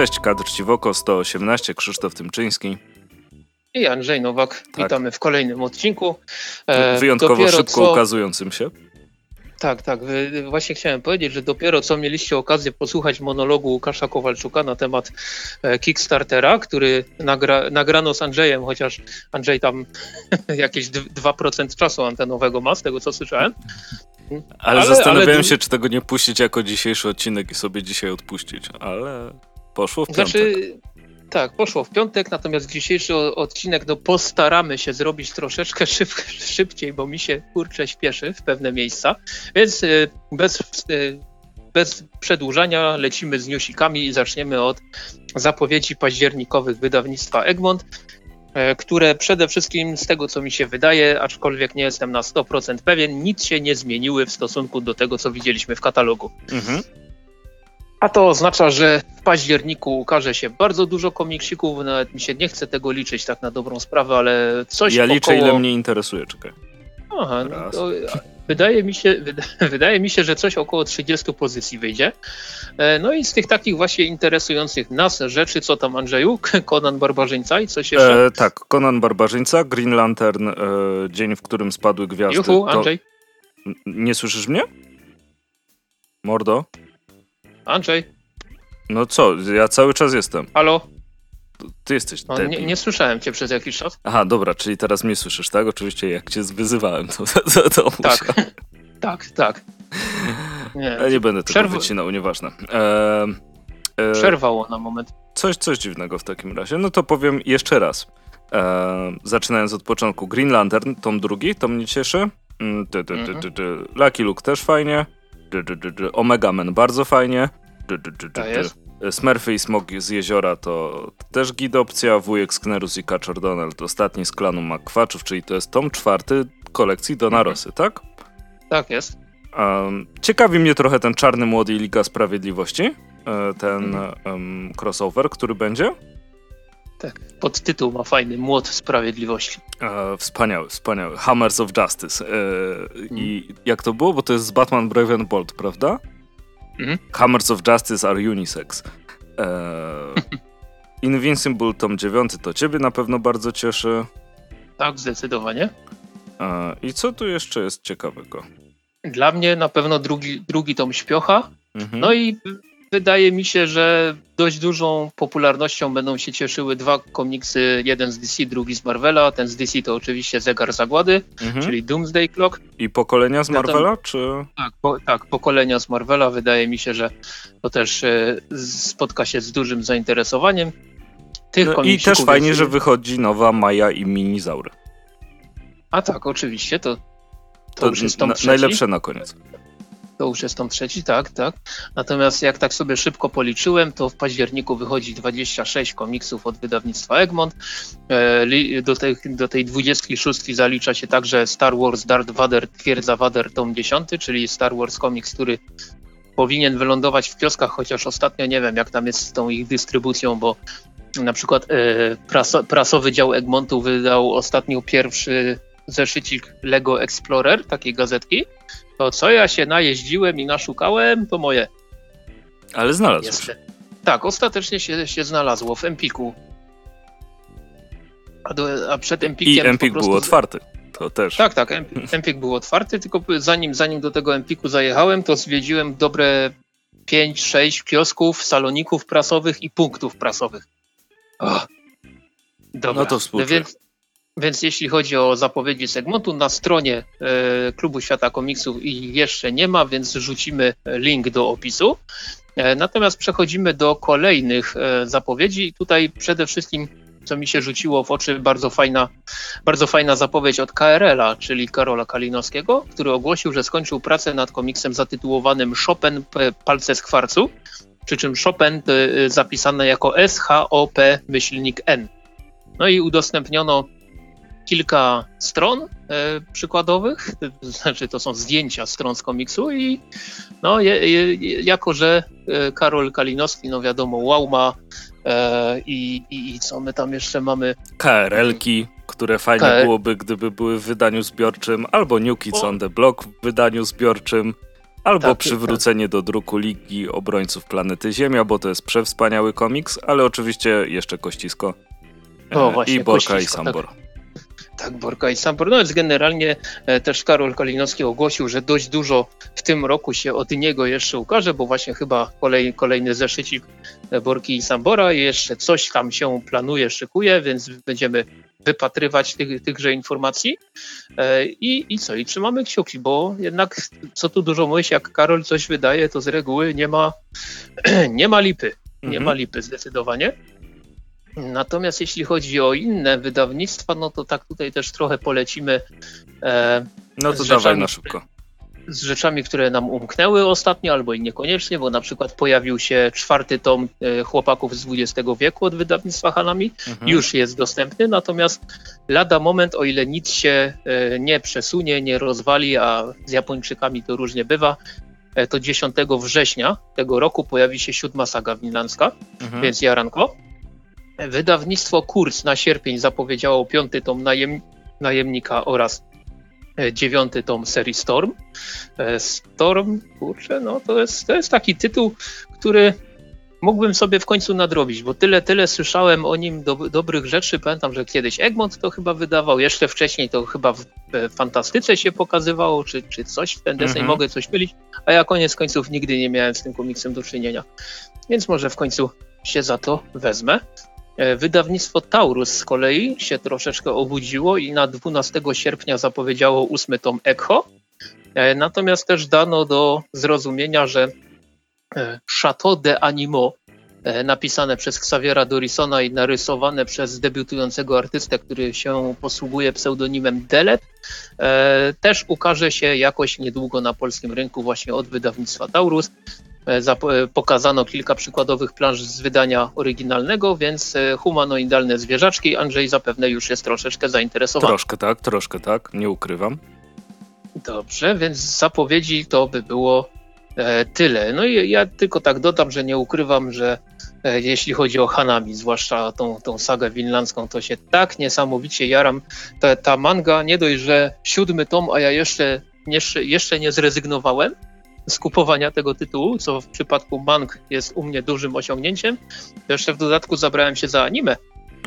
Cześć, kadr Ciwoko 118, Krzysztof Tymczyński. I Andrzej Nowak. Tak. Witamy w kolejnym odcinku. E, Wyjątkowo szybko co- ukazującym się. Tak, tak. Właśnie chciałem powiedzieć, że dopiero co mieliście okazję posłuchać monologu Łukasza Kowalczuka na temat e, Kickstartera, który nagra, nagrano z Andrzejem, chociaż Andrzej tam jakieś d- 2% czasu antenowego ma, z tego co słyszałem. Ale, Ale- zastanawiałem ale- się, czy tego nie puścić jako dzisiejszy odcinek i sobie dzisiaj odpuścić, ale poszło w piątek. Znaczy, tak, poszło w piątek, natomiast dzisiejszy odcinek no, postaramy się zrobić troszeczkę szyb, szybciej, bo mi się kurczę śpieszy w pewne miejsca, więc y, bez, y, bez przedłużania lecimy z newsikami i zaczniemy od zapowiedzi październikowych wydawnictwa Egmont, e, które przede wszystkim z tego co mi się wydaje, aczkolwiek nie jestem na 100% pewien, nic się nie zmieniły w stosunku do tego co widzieliśmy w katalogu. Mhm. A to oznacza, że w październiku ukaże się bardzo dużo komiksików, nawet mi się nie chce tego liczyć tak na dobrą sprawę, ale coś Ja liczę, około... ile mnie interesuje, czekaj. Aha, no to, wydaje, mi się, wyda, wydaje mi się, że coś około 30 pozycji wyjdzie. E, No i z tych takich właśnie interesujących nas rzeczy, co tam Andrzeju, Conan Barbarzyńca i coś jeszcze? E, tak, Conan Barbarzyńca, Green Lantern, e, dzień, w którym spadły gwiazdy. Juhu, To- Andrzej, N- Nie słyszysz mnie? Mordo? Andrzej, No co, ja cały czas jestem. halo? Ty jesteś No, nie, nie słyszałem cię przez jakiś czas. Aha, dobra, czyli teraz mnie słyszysz, tak? Oczywiście jak cię wyzywałem, to, to, to Tak, tak, tak. Nie, Ja nie będę tego Przerw- wycinał, nieważne. E, e, przerwało na moment. coś, coś dziwnego w takim razie. No to powiem jeszcze raz. E, zaczynając od początku. Green Lantern, tom drugi, to mnie cieszy. Mm, Mhm. Lucky Luke też fajnie. Omega Man bardzo fajnie. Tak ty. jest. Smurfy i Smog z jeziora to też git opcja. Wujek Sknerus i Kaczor Donald ostatni z klanu Makwaczów, czyli to jest tom czwarty kolekcji Dona Mhm. Rosy, tak? Tak jest. Um, ciekawi mnie trochę ten Czarny Młody i Liga Sprawiedliwości. e, Ten Mhm. em, crossover, który będzie. Tak. Podtytuł ma fajny Młot Sprawiedliwości. E, wspaniały, wspaniały. Hammers of Justice. E, I jak to było? Bo to jest z Batman Brave and Bold, prawda? Mhm. Hammers of Justice are unisex. E, Invincible tom 9 to ciebie na pewno bardzo cieszy. Tak, zdecydowanie. E, I co tu jeszcze jest ciekawego? Dla mnie na pewno drugi, drugi tom Śpiocha. Mhm. No i wydaje mi się, że dość dużą popularnością będą się cieszyły dwa komiksy, jeden z DC, drugi z Marvela. Ten z DC to oczywiście Zegar Zagłady, mhm. czyli Doomsday Clock. I pokolenia z Marvela, czy... Tak, po, tak, pokolenia z Marvela. Wydaje mi się, że to też e, spotka się z dużym zainteresowaniem. Tych No, I też fajnie, jest- że wychodzi nowa Maja i Minizaury. A tak, oczywiście, to, to, To już jest tom na, najlepsze na koniec. To już jest tom trzeci, tak, tak. Natomiast jak tak sobie szybko policzyłem, to w październiku wychodzi 26 komiksów od wydawnictwa Egmont. E, Do tej, do tej 26 zalicza się także Star Wars Darth Vader, Twierdza Vader, tom 10, czyli Star Wars komiks, który powinien wylądować w kioskach, chociaż ostatnio nie wiem, jak tam jest z tą ich dystrybucją, bo na przykład e, praso, prasowy dział Egmontu wydał ostatnio pierwszy zeszycik Lego Explorer, takiej gazetki. To co ja się najeździłem i naszukałem, to moje. Ale znalazł. Jest. Tak, ostatecznie się, się znalazło w Empiku. A, do, a przed Empikiem. I Empik był otwarty. To też. Tak, tak, Empik, był otwarty, tylko zanim, zanim do tego Empiku zajechałem, to zwiedziłem dobre 5-6 kiosków, saloników prasowych i punktów prasowych. O, dobra. No to współczuję. Więc, więc jeśli chodzi o zapowiedzi segmentu, na stronie e, Klubu Świata Komiksów ich jeszcze nie ma, więc rzucimy link do opisu. E, natomiast przechodzimy do kolejnych e, zapowiedzi. Tutaj przede wszystkim, co mi się rzuciło w oczy, bardzo fajna, bardzo fajna zapowiedź od KRL-a, czyli Karola Kalinowskiego, który ogłosił, że skończył pracę nad komiksem zatytułowanym Chopin Palce z kwarcu, przy czym Chopin zapisane jako S-H-O-P myślnik N. No i udostępniono kilka stron e, przykładowych, znaczy to są zdjęcia stron z komiksu i no, je, je, jako, że e, Karol Kalinowski, no wiadomo, wow ma e, i, i, co my tam jeszcze mamy, KRL-ki, które fajnie KR byłoby, gdyby były w wydaniu zbiorczym, albo New Kids O. on the Block w wydaniu zbiorczym. Albo Tak, przywrócenie do druku Ligi Obrońców Planety Ziemia, bo to jest przewspaniały komiks, ale oczywiście jeszcze Kościsko. O, E, właśnie, I Borka i Kościsko, Sambor. Tak, Borka i. No więc generalnie e, też Karol Kalinowski ogłosił, że dość dużo w tym roku się od niego jeszcze ukaże, bo właśnie chyba kolej, kolejny zeszycik e, Borki i Sambora i jeszcze coś tam się planuje, szykuje, więc będziemy wypatrywać tych, tychże informacji. E, I, I co? I trzymamy kciuki, bo jednak co tu dużo mówić, jak Karol coś wydaje, to z reguły nie ma, nie ma lipy. Nie Mhm. ma lipy zdecydowanie. Natomiast jeśli chodzi o inne wydawnictwa, no to tak tutaj też trochę polecimy e, No to dawaj na szybko. z rzeczami, które nam umknęły ostatnio, albo i niekoniecznie, bo na przykład pojawił się czwarty tom e, Chłopaków z XX wieku od wydawnictwa Hanami. Mhm. Już jest dostępny, natomiast lada moment, o ile nic się e, nie przesunie, nie rozwali, a z Japończykami to różnie bywa, e, to 10 września tego roku pojawi się siódma saga winlandzka, Mhm. więc jaranko. Wydawnictwo Kurs na sierpień zapowiedziało piąty tom najem, Najemnika oraz e, dziewiąty tom serii Storm. E, Storm, kurczę, no to jest, to jest taki tytuł, który mógłbym sobie w końcu nadrobić, bo tyle, tyle słyszałem o nim do, dobrych rzeczy. Pamiętam, że kiedyś Egmont to chyba wydawał, jeszcze wcześniej to chyba w e, Fantastyce się pokazywało, czy, czy coś w ten deseń, Mhm. mogę coś mylić, a ja koniec końców nigdy nie miałem z tym komiksem do czynienia. Więc może w końcu się za to wezmę. E, Wydawnictwo Taurus z kolei się troszeczkę obudziło i na 12 sierpnia zapowiedziało ósmy tom Echo. E, Natomiast też dano do zrozumienia, że e, Chateau de Animo, napisane przez Xaviera Dorisona i narysowane przez debiutującego artystę, który się posługuje pseudonimem Delet, też ukaże się jakoś niedługo na polskim rynku właśnie od wydawnictwa Taurus. E, e, Pokazano kilka przykładowych planż z wydania oryginalnego, więc e, humanoidalne zwierzaczki. Andrzej zapewne już jest troszeczkę zainteresowany. Troszkę tak, troszkę tak, nie ukrywam. Dobrze, więc z zapowiedzi to by było tyle. No i ja tylko tak dodam, że nie ukrywam, że jeśli chodzi o Hanami, zwłaszcza tą, tą sagę winlandzką, to się tak niesamowicie jaram. Ta, ta manga nie dość, że siódmy tom, a ja jeszcze, jeszcze, jeszcze nie zrezygnowałem z kupowania tego tytułu, co w przypadku mang jest u mnie dużym osiągnięciem. Jeszcze w dodatku zabrałem się za anime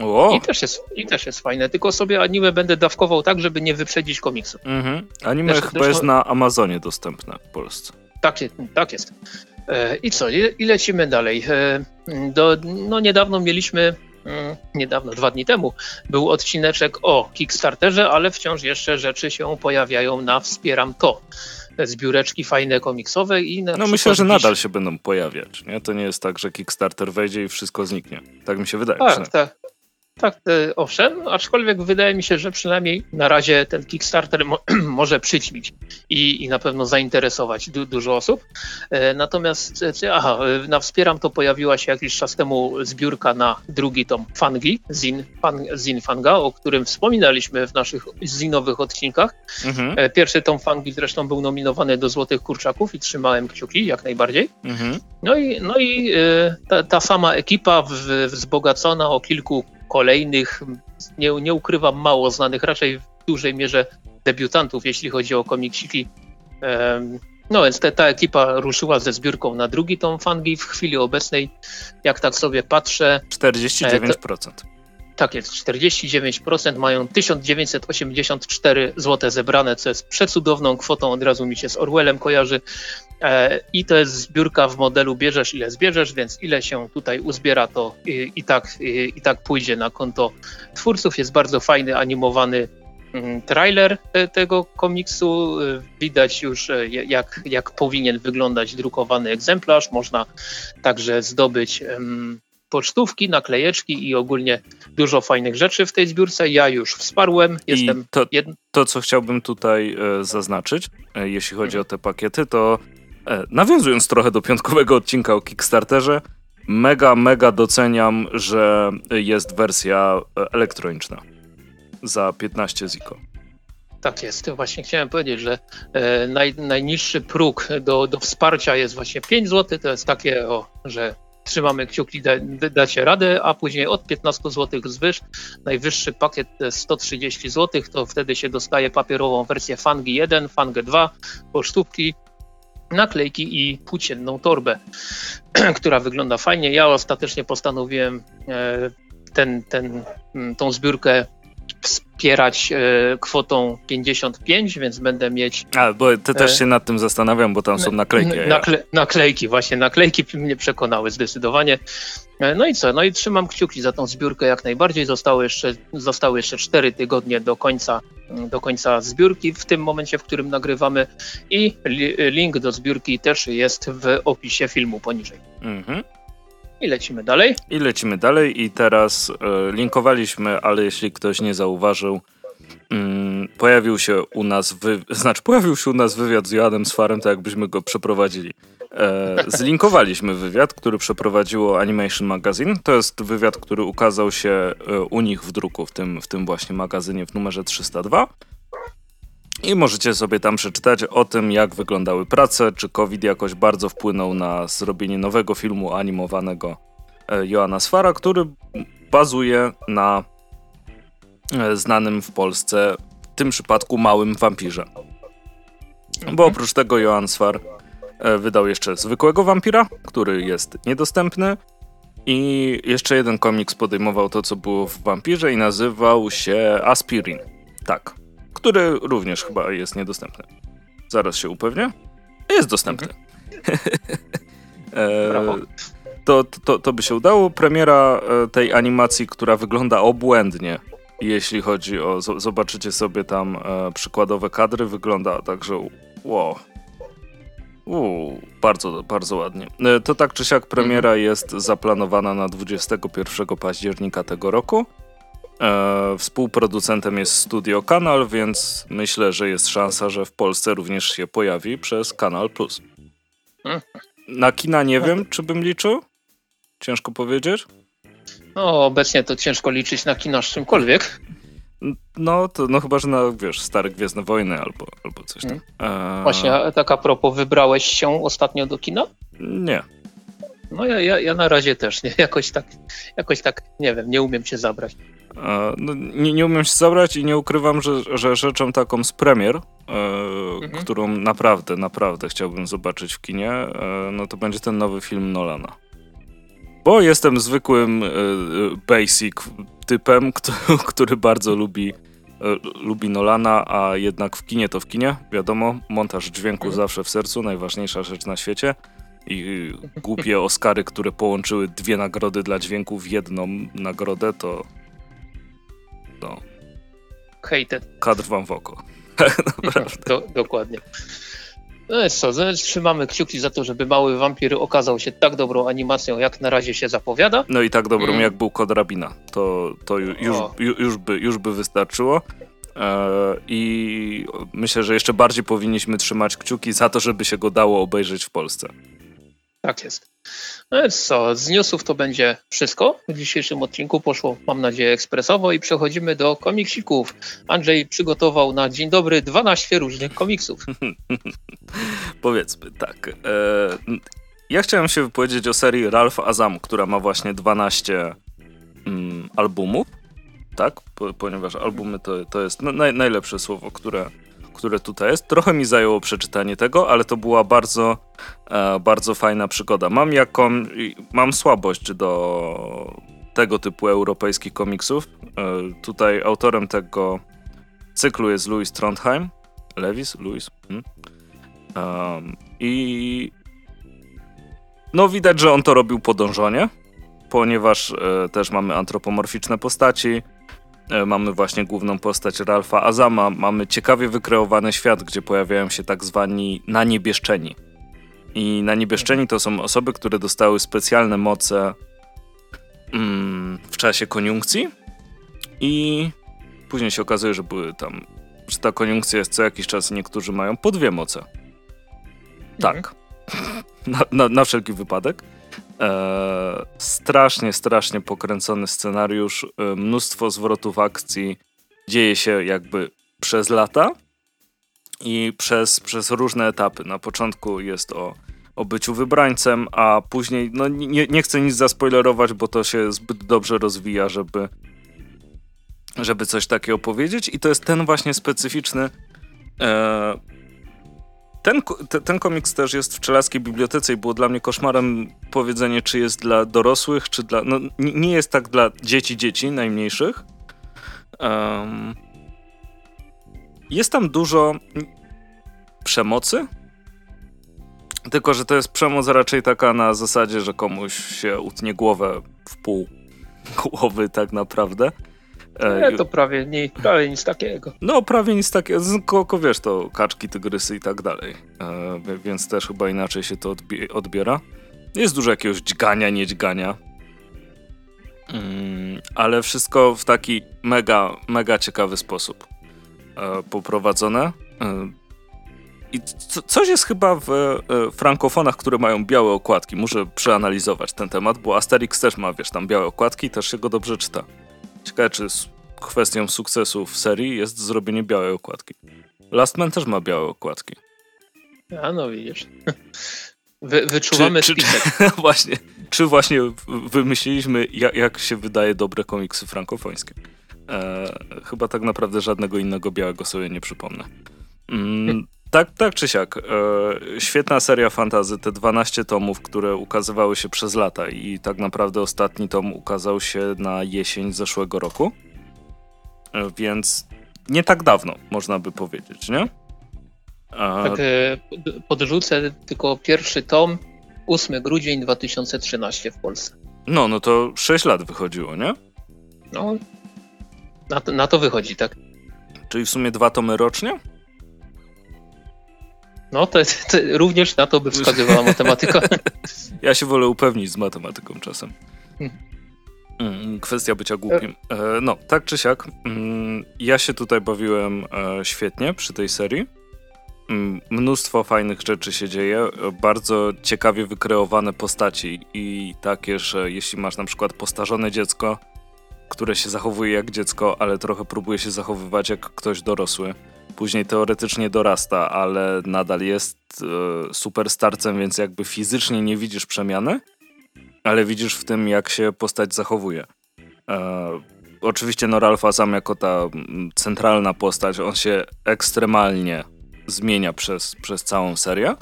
O! i też, jest, i też jest fajne, tylko sobie anime będę dawkował tak, żeby nie wyprzedzić komiksu. Mhm. Anime Zresztą- chyba jest na Amazonie dostępne w Polsce. Tak, jest- tak jest. E, I co? I, i lecimy dalej. E, Do, no niedawno mieliśmy, mm, niedawno, dwa dni temu, był odcineczek o Kickstarterze, ale wciąż jeszcze rzeczy się pojawiają na Wspieram To. Zbióreczki fajne komiksowe i na No myślę, że nadal się będą pojawiać, nie? To nie jest tak, że Kickstarter wejdzie i wszystko zniknie. Tak mi się wydaje. Tak, tak. Tak, e, owszem, aczkolwiek wydaje mi się, że przynajmniej na razie ten Kickstarter mo może przyćmić i, i na pewno zainteresować du dużo osób. E, natomiast, e, aha, na Wspieram to pojawiła się jakiś czas temu zbiórka na drugi tom Fangi, Zin, fan, Zin Fanga, o którym wspominaliśmy w naszych zinowych odcinkach. Mhm, pierwszy tom Fangi zresztą był nominowany do Złotych Kurczaków i trzymałem kciuki jak najbardziej. mhm. No i, no i ta, ta sama ekipa w, wzbogacona o kilku kolejnych, nie, nie ukrywam, mało znanych, raczej w dużej mierze debiutantów, jeśli chodzi o komiksiki. No więc te, ta ekipa ruszyła ze zbiórką na drugi tom Fangi. W chwili obecnej, jak tak sobie patrzę, 49%. tak jest, 49% mają 1984 zł zebrane, co jest przecudowną kwotą, od razu mi się z Orwellem kojarzy. E, I to jest zbiórka w modelu bierzesz ile zbierzesz, więc ile się tutaj uzbiera, to i, i, tak, i, i tak pójdzie na konto twórców. Jest bardzo fajny, animowany mm, trailer te, tego komiksu. E, Widać już, e, jak, jak powinien wyglądać drukowany egzemplarz. Można także zdobyć pocztówki, naklejeczki i ogólnie dużo fajnych rzeczy w tej zbiórce. Ja już wsparłem, jestem I to, to, co chciałbym tutaj e, zaznaczyć, e, jeśli chodzi o te pakiety, to e, nawiązując trochę do piątkowego odcinka o Kickstarterze, mega, mega doceniam, że jest wersja e, elektroniczna. Za 15 ziko. Tak jest, właśnie chciałem powiedzieć, że e, naj, najniższy próg do, do wsparcia jest właśnie 5 zł, to jest takie, o, że trzymamy kciuki, da, da- dacie radę, a później od 15 zł zwyż, najwyższy pakiet to jest 130 zł, to wtedy się dostaje papierową wersję Fangi 1, Fangę 2, pocztówki, naklejki i płócienną torbę, która wygląda fajnie. Ja ostatecznie postanowiłem e, ten, ten, mm, tą zbiórkę wspierać e, kwotą 55, więc będę mieć. A, bo ty też e, się nad tym zastanawiam, bo tam są naklejki. Nakle, naklejki, właśnie, naklejki mnie przekonały zdecydowanie. E, no i co? No i trzymam kciuki za tą zbiórkę jak najbardziej. Zostały jeszcze, zostały jeszcze 4 tygodnie do końca, do końca zbiórki w tym momencie, w którym nagrywamy i li, link do zbiórki też jest w opisie filmu poniżej. Mhm. I lecimy dalej. I lecimy dalej i teraz e, linkowaliśmy, ale jeśli ktoś nie zauważył, mm, pojawił się u nas, wy, znaczy pojawił się u nas wywiad z Joanem Sfarem, tak jakbyśmy go przeprowadzili. E, zlinkowaliśmy wywiad, który przeprowadziło Animation Magazine. To jest wywiad, który ukazał się e, u nich w druku, w tym, w tym właśnie magazynie w numerze 302. I możecie sobie tam przeczytać o tym, jak wyglądały prace, czy COVID jakoś bardzo wpłynął na zrobienie nowego filmu animowanego e, Joana Sfara, który bazuje na e, znanym w Polsce, w tym przypadku małym wampirze. Bo oprócz tego Joan Sfar e, wydał jeszcze zwykłego wampira, który jest niedostępny. I jeszcze jeden komiks podejmował to, co było w wampirze i nazywał się Aspirin. Tak, który również chyba jest niedostępny. Zaraz się upewnię. Jest dostępny. Brawo. to, to, to by się udało. Premiera e, tej animacji, która wygląda obłędnie, jeśli chodzi o. Zobaczycie sobie tam e, przykładowe kadry, wygląda tak, że wow. Uu, bardzo, bardzo ładnie. E, to tak czy siak premiera mhm. jest zaplanowana na 21 października tego roku. E, współproducentem jest Studio Kanal, więc myślę, że jest szansa, że w Polsce również się pojawi przez Kanal Plus. Hmm. Na kina nie wiem, czy bym liczył. Ciężko powiedzieć. No, obecnie to ciężko liczyć na kina z czymkolwiek. No, to no chyba, że na, wiesz, stare Gwiezdne Wojny albo, albo coś tam. Hmm. E... Właśnie, tak a propos, wybrałeś się ostatnio do kina? Nie. No ja, ja, ja na razie też, nie? Jakoś tak, jakoś tak, nie wiem, nie umiem cię zabrać. No, nie, nie umiem się zabrać i nie ukrywam, że, że rzeczą taką z premier, e, mhm. którą naprawdę, naprawdę chciałbym zobaczyć w kinie, e, no to będzie ten nowy film Nolana. Bo jestem zwykłym e, basic typem, który, bardzo lubi, lubi Nolana, a jednak w kinie to w kinie, wiadomo, montaż dźwięku mhm. zawsze w sercu, najważniejsza rzecz na świecie i głupie Oscary, które połączyły dwie nagrody dla dźwięku w jedną nagrodę, to no. Hated. Kadr wam w oko. Naprawdę. Do, dokładnie. No jest co, trzymamy kciuki za to, żeby Mały Wampir okazał się tak dobrą animacją, jak na razie się zapowiada. No i tak dobrą, mm. jak był Kod Rabina. To, to już, już, już, by, już by wystarczyło. E, I myślę, że jeszcze bardziej powinniśmy trzymać kciuki za to, żeby się go dało obejrzeć w Polsce. Tak jest. No więc co, z newsów to będzie wszystko. W dzisiejszym odcinku poszło, mam nadzieję, ekspresowo i przechodzimy do komiksików. Andrzej przygotował na dzień dobry 12 różnych komiksów. Powiedzmy tak. E, ja chciałem się wypowiedzieć o serii Ralph Azam, która ma właśnie 12 mm, albumów. Tak, po, ponieważ albumy to, to jest naj, najlepsze słowo, które które tutaj jest. Trochę mi zajęło przeczytanie tego, ale to była bardzo, e, bardzo fajna przygoda. Mam jaką, mam słabość do tego typu europejskich komiksów. E, tutaj autorem tego cyklu jest Louis Trondheim. Lewis? Louis? Hmm? I no widać, że on to robił po dążonie, ponieważ e, też mamy antropomorficzne postaci, mamy właśnie główną postać Ralfa Azama, mamy ciekawie wykreowany świat, gdzie pojawiają się tak zwani naniebieszczeni. I naniebieszczeni to są osoby, które dostały specjalne moce mm, w czasie koniunkcji i później się okazuje, że były tam, że ta koniunkcja jest co jakiś czas i niektórzy mają po dwie moce. Tak. Mhm. Na, na, na wszelki wypadek. E, strasznie, strasznie pokręcony scenariusz, e, mnóstwo zwrotów akcji, dzieje się jakby przez lata i przez, przez różne etapy. Na początku jest o, o byciu wybrańcem, a później, no nie, nie chcę nic zaspoilerować, bo to się zbyt dobrze rozwija, żeby, żeby coś takiego powiedzieć i to jest ten właśnie specyficzny e, ten, ten komiks też jest w Czelaskiej Bibliotece i było dla mnie koszmarem powiedzenie, czy jest dla dorosłych, czy dla... No, nie jest tak dla dzieci, dzieci najmniejszych. Um, jest tam dużo przemocy, tylko że to jest przemoc raczej taka na zasadzie, że komuś się utnie głowę w pół głowy tak naprawdę. E, nie, to prawie, nie, prawie nic takiego. No, prawie nic takiego. Tylko wiesz, to kaczki, tygrysy i tak dalej. E, więc też chyba inaczej się to odbiera. Jest dużo jakiegoś dźgania, nie dźgania. Mm, ale wszystko w taki mega, mega ciekawy sposób e, poprowadzone. E, I co, coś jest chyba w e, frankofonach, które mają białe okładki. Muszę przeanalizować ten temat, bo Asterix też ma, wiesz, tam białe okładki i też się go dobrze czyta. Ciekawe, czy kwestią sukcesu w serii jest zrobienie białej okładki. Last Man też ma białe okładki. A no widzisz. Wy, wyczuwamy czy, czy, właśnie. Czy właśnie wymyśliliśmy, jak, jak, się wydaje dobre komiksy frankofońskie? E, chyba tak naprawdę żadnego innego białego sobie nie przypomnę. Mm, tak, tak czy siak. E, świetna seria fantazy, te 12 tomów, które ukazywały się przez lata i tak naprawdę ostatni tom ukazał się na jesień zeszłego roku. E, więc nie tak dawno, można by powiedzieć, nie? A... Tak, e, podrzucę tylko pierwszy tom, 8 grudzień 2013 w Polsce. No, no to 6 lat wychodziło, nie? No, na to, na to wychodzi, tak. Czyli w sumie dwa tomy rocznie? No, to, to również na to by wskazywała matematyka. ja się wolę upewnić z matematyką czasem. Hmm. Mm, kwestia bycia głupim. E, no, tak czy siak, mm, ja się tutaj bawiłem e, świetnie przy tej serii. Mm, mnóstwo fajnych rzeczy się dzieje, bardzo ciekawie wykreowane postaci i takie, że jeśli masz na przykład postarzone dziecko, które się zachowuje jak dziecko, ale trochę próbuje się zachowywać jak ktoś dorosły, później teoretycznie dorasta, ale nadal jest e, super starcem, więc jakby fizycznie nie widzisz przemiany, ale widzisz w tym, jak się postać zachowuje. E, oczywiście no Ralfa sam jako ta centralna postać, on się ekstremalnie zmienia przez, przez całą serię.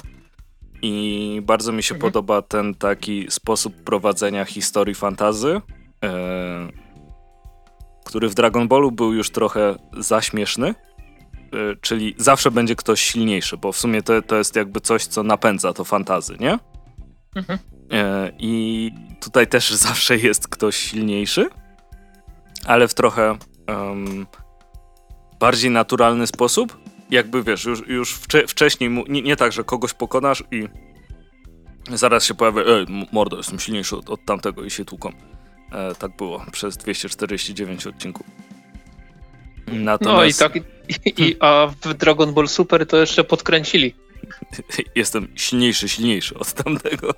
I bardzo mi się mhm. podoba ten taki sposób prowadzenia historii fantazy, e, który w Dragon Ballu był już trochę zaśmieszny, e, czyli zawsze będzie ktoś silniejszy, bo w sumie to, to jest jakby coś, co napędza to fantazy, nie? Mhm. E, I tutaj też zawsze jest ktoś silniejszy, ale w trochę bardziej naturalny sposób. Jakby wiesz, już, już wcze wcześniej, mu, nie, nie, tak, że kogoś pokonasz i zaraz się pojawia, ej, mordo, jestem silniejszy od, od tamtego i się tłuką. E, tak było przez 249 odcinków. Natomiast... No i tak, i, i, a w Dragon Ball Super to jeszcze podkręcili. Jestem silniejszy, silniejszy od tamtego.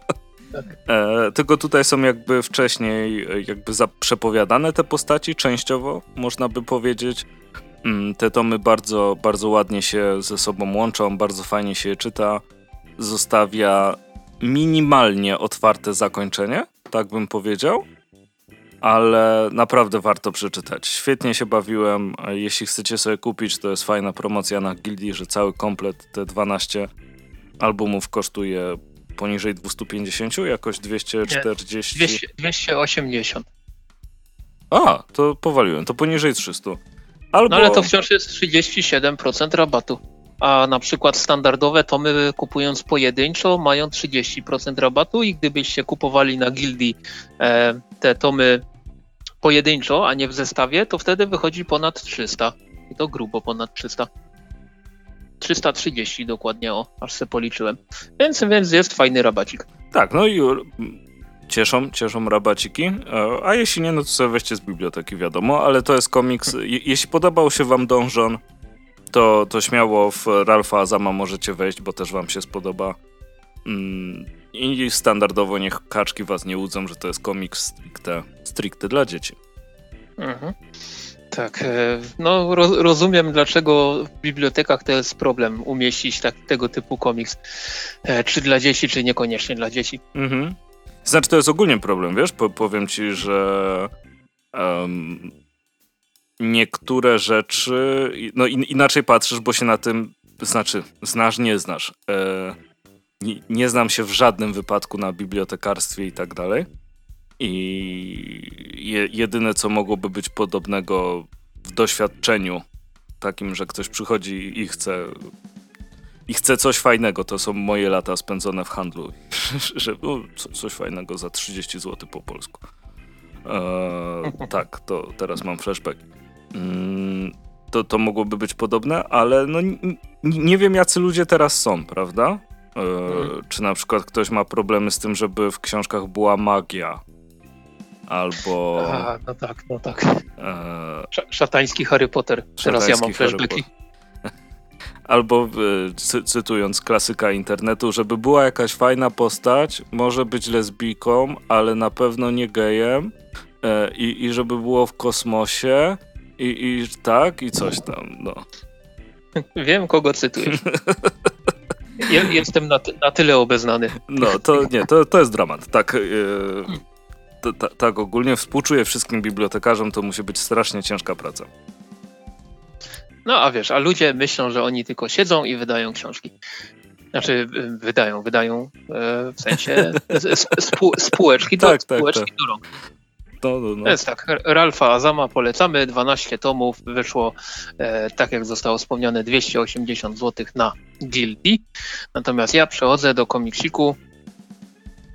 Tak. E, tylko tutaj są jakby wcześniej e, jakby przepowiadane te postaci, częściowo można by powiedzieć. Mm, te tomy bardzo, bardzo ładnie się ze sobą łączą, bardzo fajnie się je czyta. Zostawia minimalnie otwarte zakończenie, tak bym powiedział, ale naprawdę warto przeczytać. Świetnie się bawiłem. Jeśli chcecie sobie kupić, to jest fajna promocja na Gildii, że cały komplet, te 12 albumów kosztuje poniżej 250, jakoś 240. 200, 280. A, to powaliłem, to poniżej 300. Albo... No ale to wciąż jest 37% rabatu. A na przykład standardowe tomy kupując pojedynczo mają 30% rabatu i gdybyście kupowali na gildii e, te tomy pojedynczo, a nie w zestawie, to wtedy wychodzi ponad 300. I to grubo ponad 300. 330 dokładnie, o, aż se policzyłem. Więc, więc jest fajny rabacik. Tak, no i cieszą, cieszą rabaciki, e, a jeśli nie, no to sobie weźcie z biblioteki, wiadomo, ale to jest komiks, je, jeśli podobał się wam Dążon, to, to śmiało w Ralfa Azama możecie wejść, bo też wam się spodoba. Mm, I standardowo niech kaczki was nie łudzą, że to jest komiks stricte, stricte dla dzieci. Mhm. Tak, e, no rozumiem dlaczego w bibliotekach to jest problem umieścić tak, tego typu komiks. E, czy dla dzieci, czy niekoniecznie dla dzieci. Mhm. Znaczy to jest ogólnie problem, wiesz? Po, powiem ci, że um, niektóre rzeczy, no in, inaczej patrzysz, bo się na tym znaczy, znasz, nie znasz. E, nie, znam się w żadnym wypadku na bibliotekarstwie i tak dalej. I je, jedyne, co mogłoby być podobnego w doświadczeniu takim, że ktoś przychodzi i chce i chce coś fajnego, to są moje lata spędzone w handlu, że o, coś fajnego za 30 zł po polsku. Eee, tak, to teraz mam flashback. Mm, to, to mogłoby być podobne, ale no, nie wiem, jacy ludzie teraz są, prawda? Eee, hmm. Czy na przykład ktoś ma problemy z tym, żeby w książkach była magia? Albo. Aha, no tak, no tak. Eee... Szatański Harry Potter. Teraz ja mam flashbacki. Albo e, cy cytując klasyka internetu, żeby była jakaś fajna postać, może być lesbijką, ale na pewno nie gejem. E, i, I żeby było w kosmosie. I, I tak, i coś tam, no. Wiem, kogo cytujesz. Jestem na, na, tyle obeznany. No, to nie, to, to jest dramat. Tak, yy, tak ogólnie współczuję wszystkim bibliotekarzom, to musi być strasznie ciężka praca. No a wiesz, a ludzie myślą, że oni tylko siedzą i wydają książki. Znaczy, wydają, wydają e, w sensie spół, spółeczki, do, tak, spółeczki tak, tak. do rąk. No, no, no. Jest tak, Ralfa Azama polecamy, 12 tomów, wyszło, e, tak jak zostało wspomniane, 280 zł na Gildi. Natomiast ja przechodzę do komiksiku,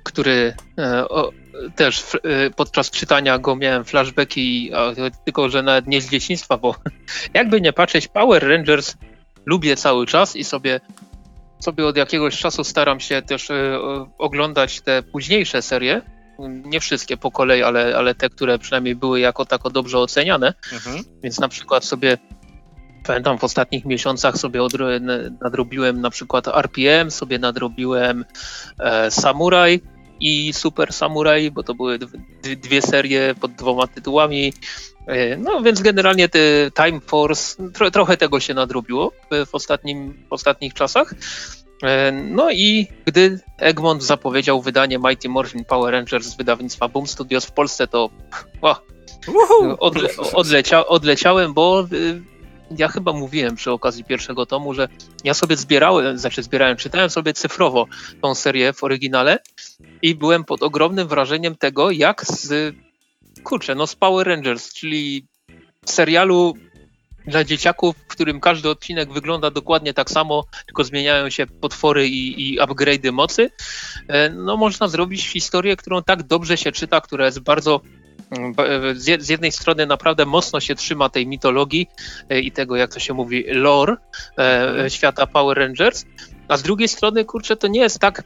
który e, o, też e, podczas czytania go miałem flashbacki, tylko że nawet nie z dzieciństwa, bo jakby nie patrzeć, Power Rangers lubię cały czas i sobie sobie od jakiegoś czasu staram się też e, oglądać te późniejsze serie, nie wszystkie po kolei, ale, ale te, które przynajmniej były jako tako dobrze oceniane. Mhm. Więc na przykład sobie pamiętam w ostatnich miesiącach sobie nadrobiłem na przykład RPM, sobie nadrobiłem e, Samurai i Super Samurai, bo to były dwie serie pod dwoma tytułami. E, no więc generalnie te Time Force, tro, trochę tego się nadrobiło w, ostatnim, w ostatnich czasach. E, no i gdy Egmont zapowiedział wydanie Mighty Morphin Power Rangers z wydawnictwa Boom Studios w Polsce, to o, odle, odlecia, odleciałem, bo y, ja chyba mówiłem przy okazji pierwszego tomu, że ja sobie zbierałem, znaczy zbierałem, czytałem sobie cyfrowo tą serię w oryginale i byłem pod ogromnym wrażeniem tego, jak z kurczę, no z Power Rangers, czyli serialu dla dzieciaków, w którym każdy odcinek wygląda dokładnie tak samo, tylko zmieniają się potwory i, i upgrade'y mocy, e, no można zrobić historię, którą tak dobrze się czyta, która jest bardzo z jednej strony naprawdę mocno się trzyma tej mitologii e, i tego, jak to się mówi, lore świata Power Rangers, a z drugiej strony, kurczę, to nie jest tak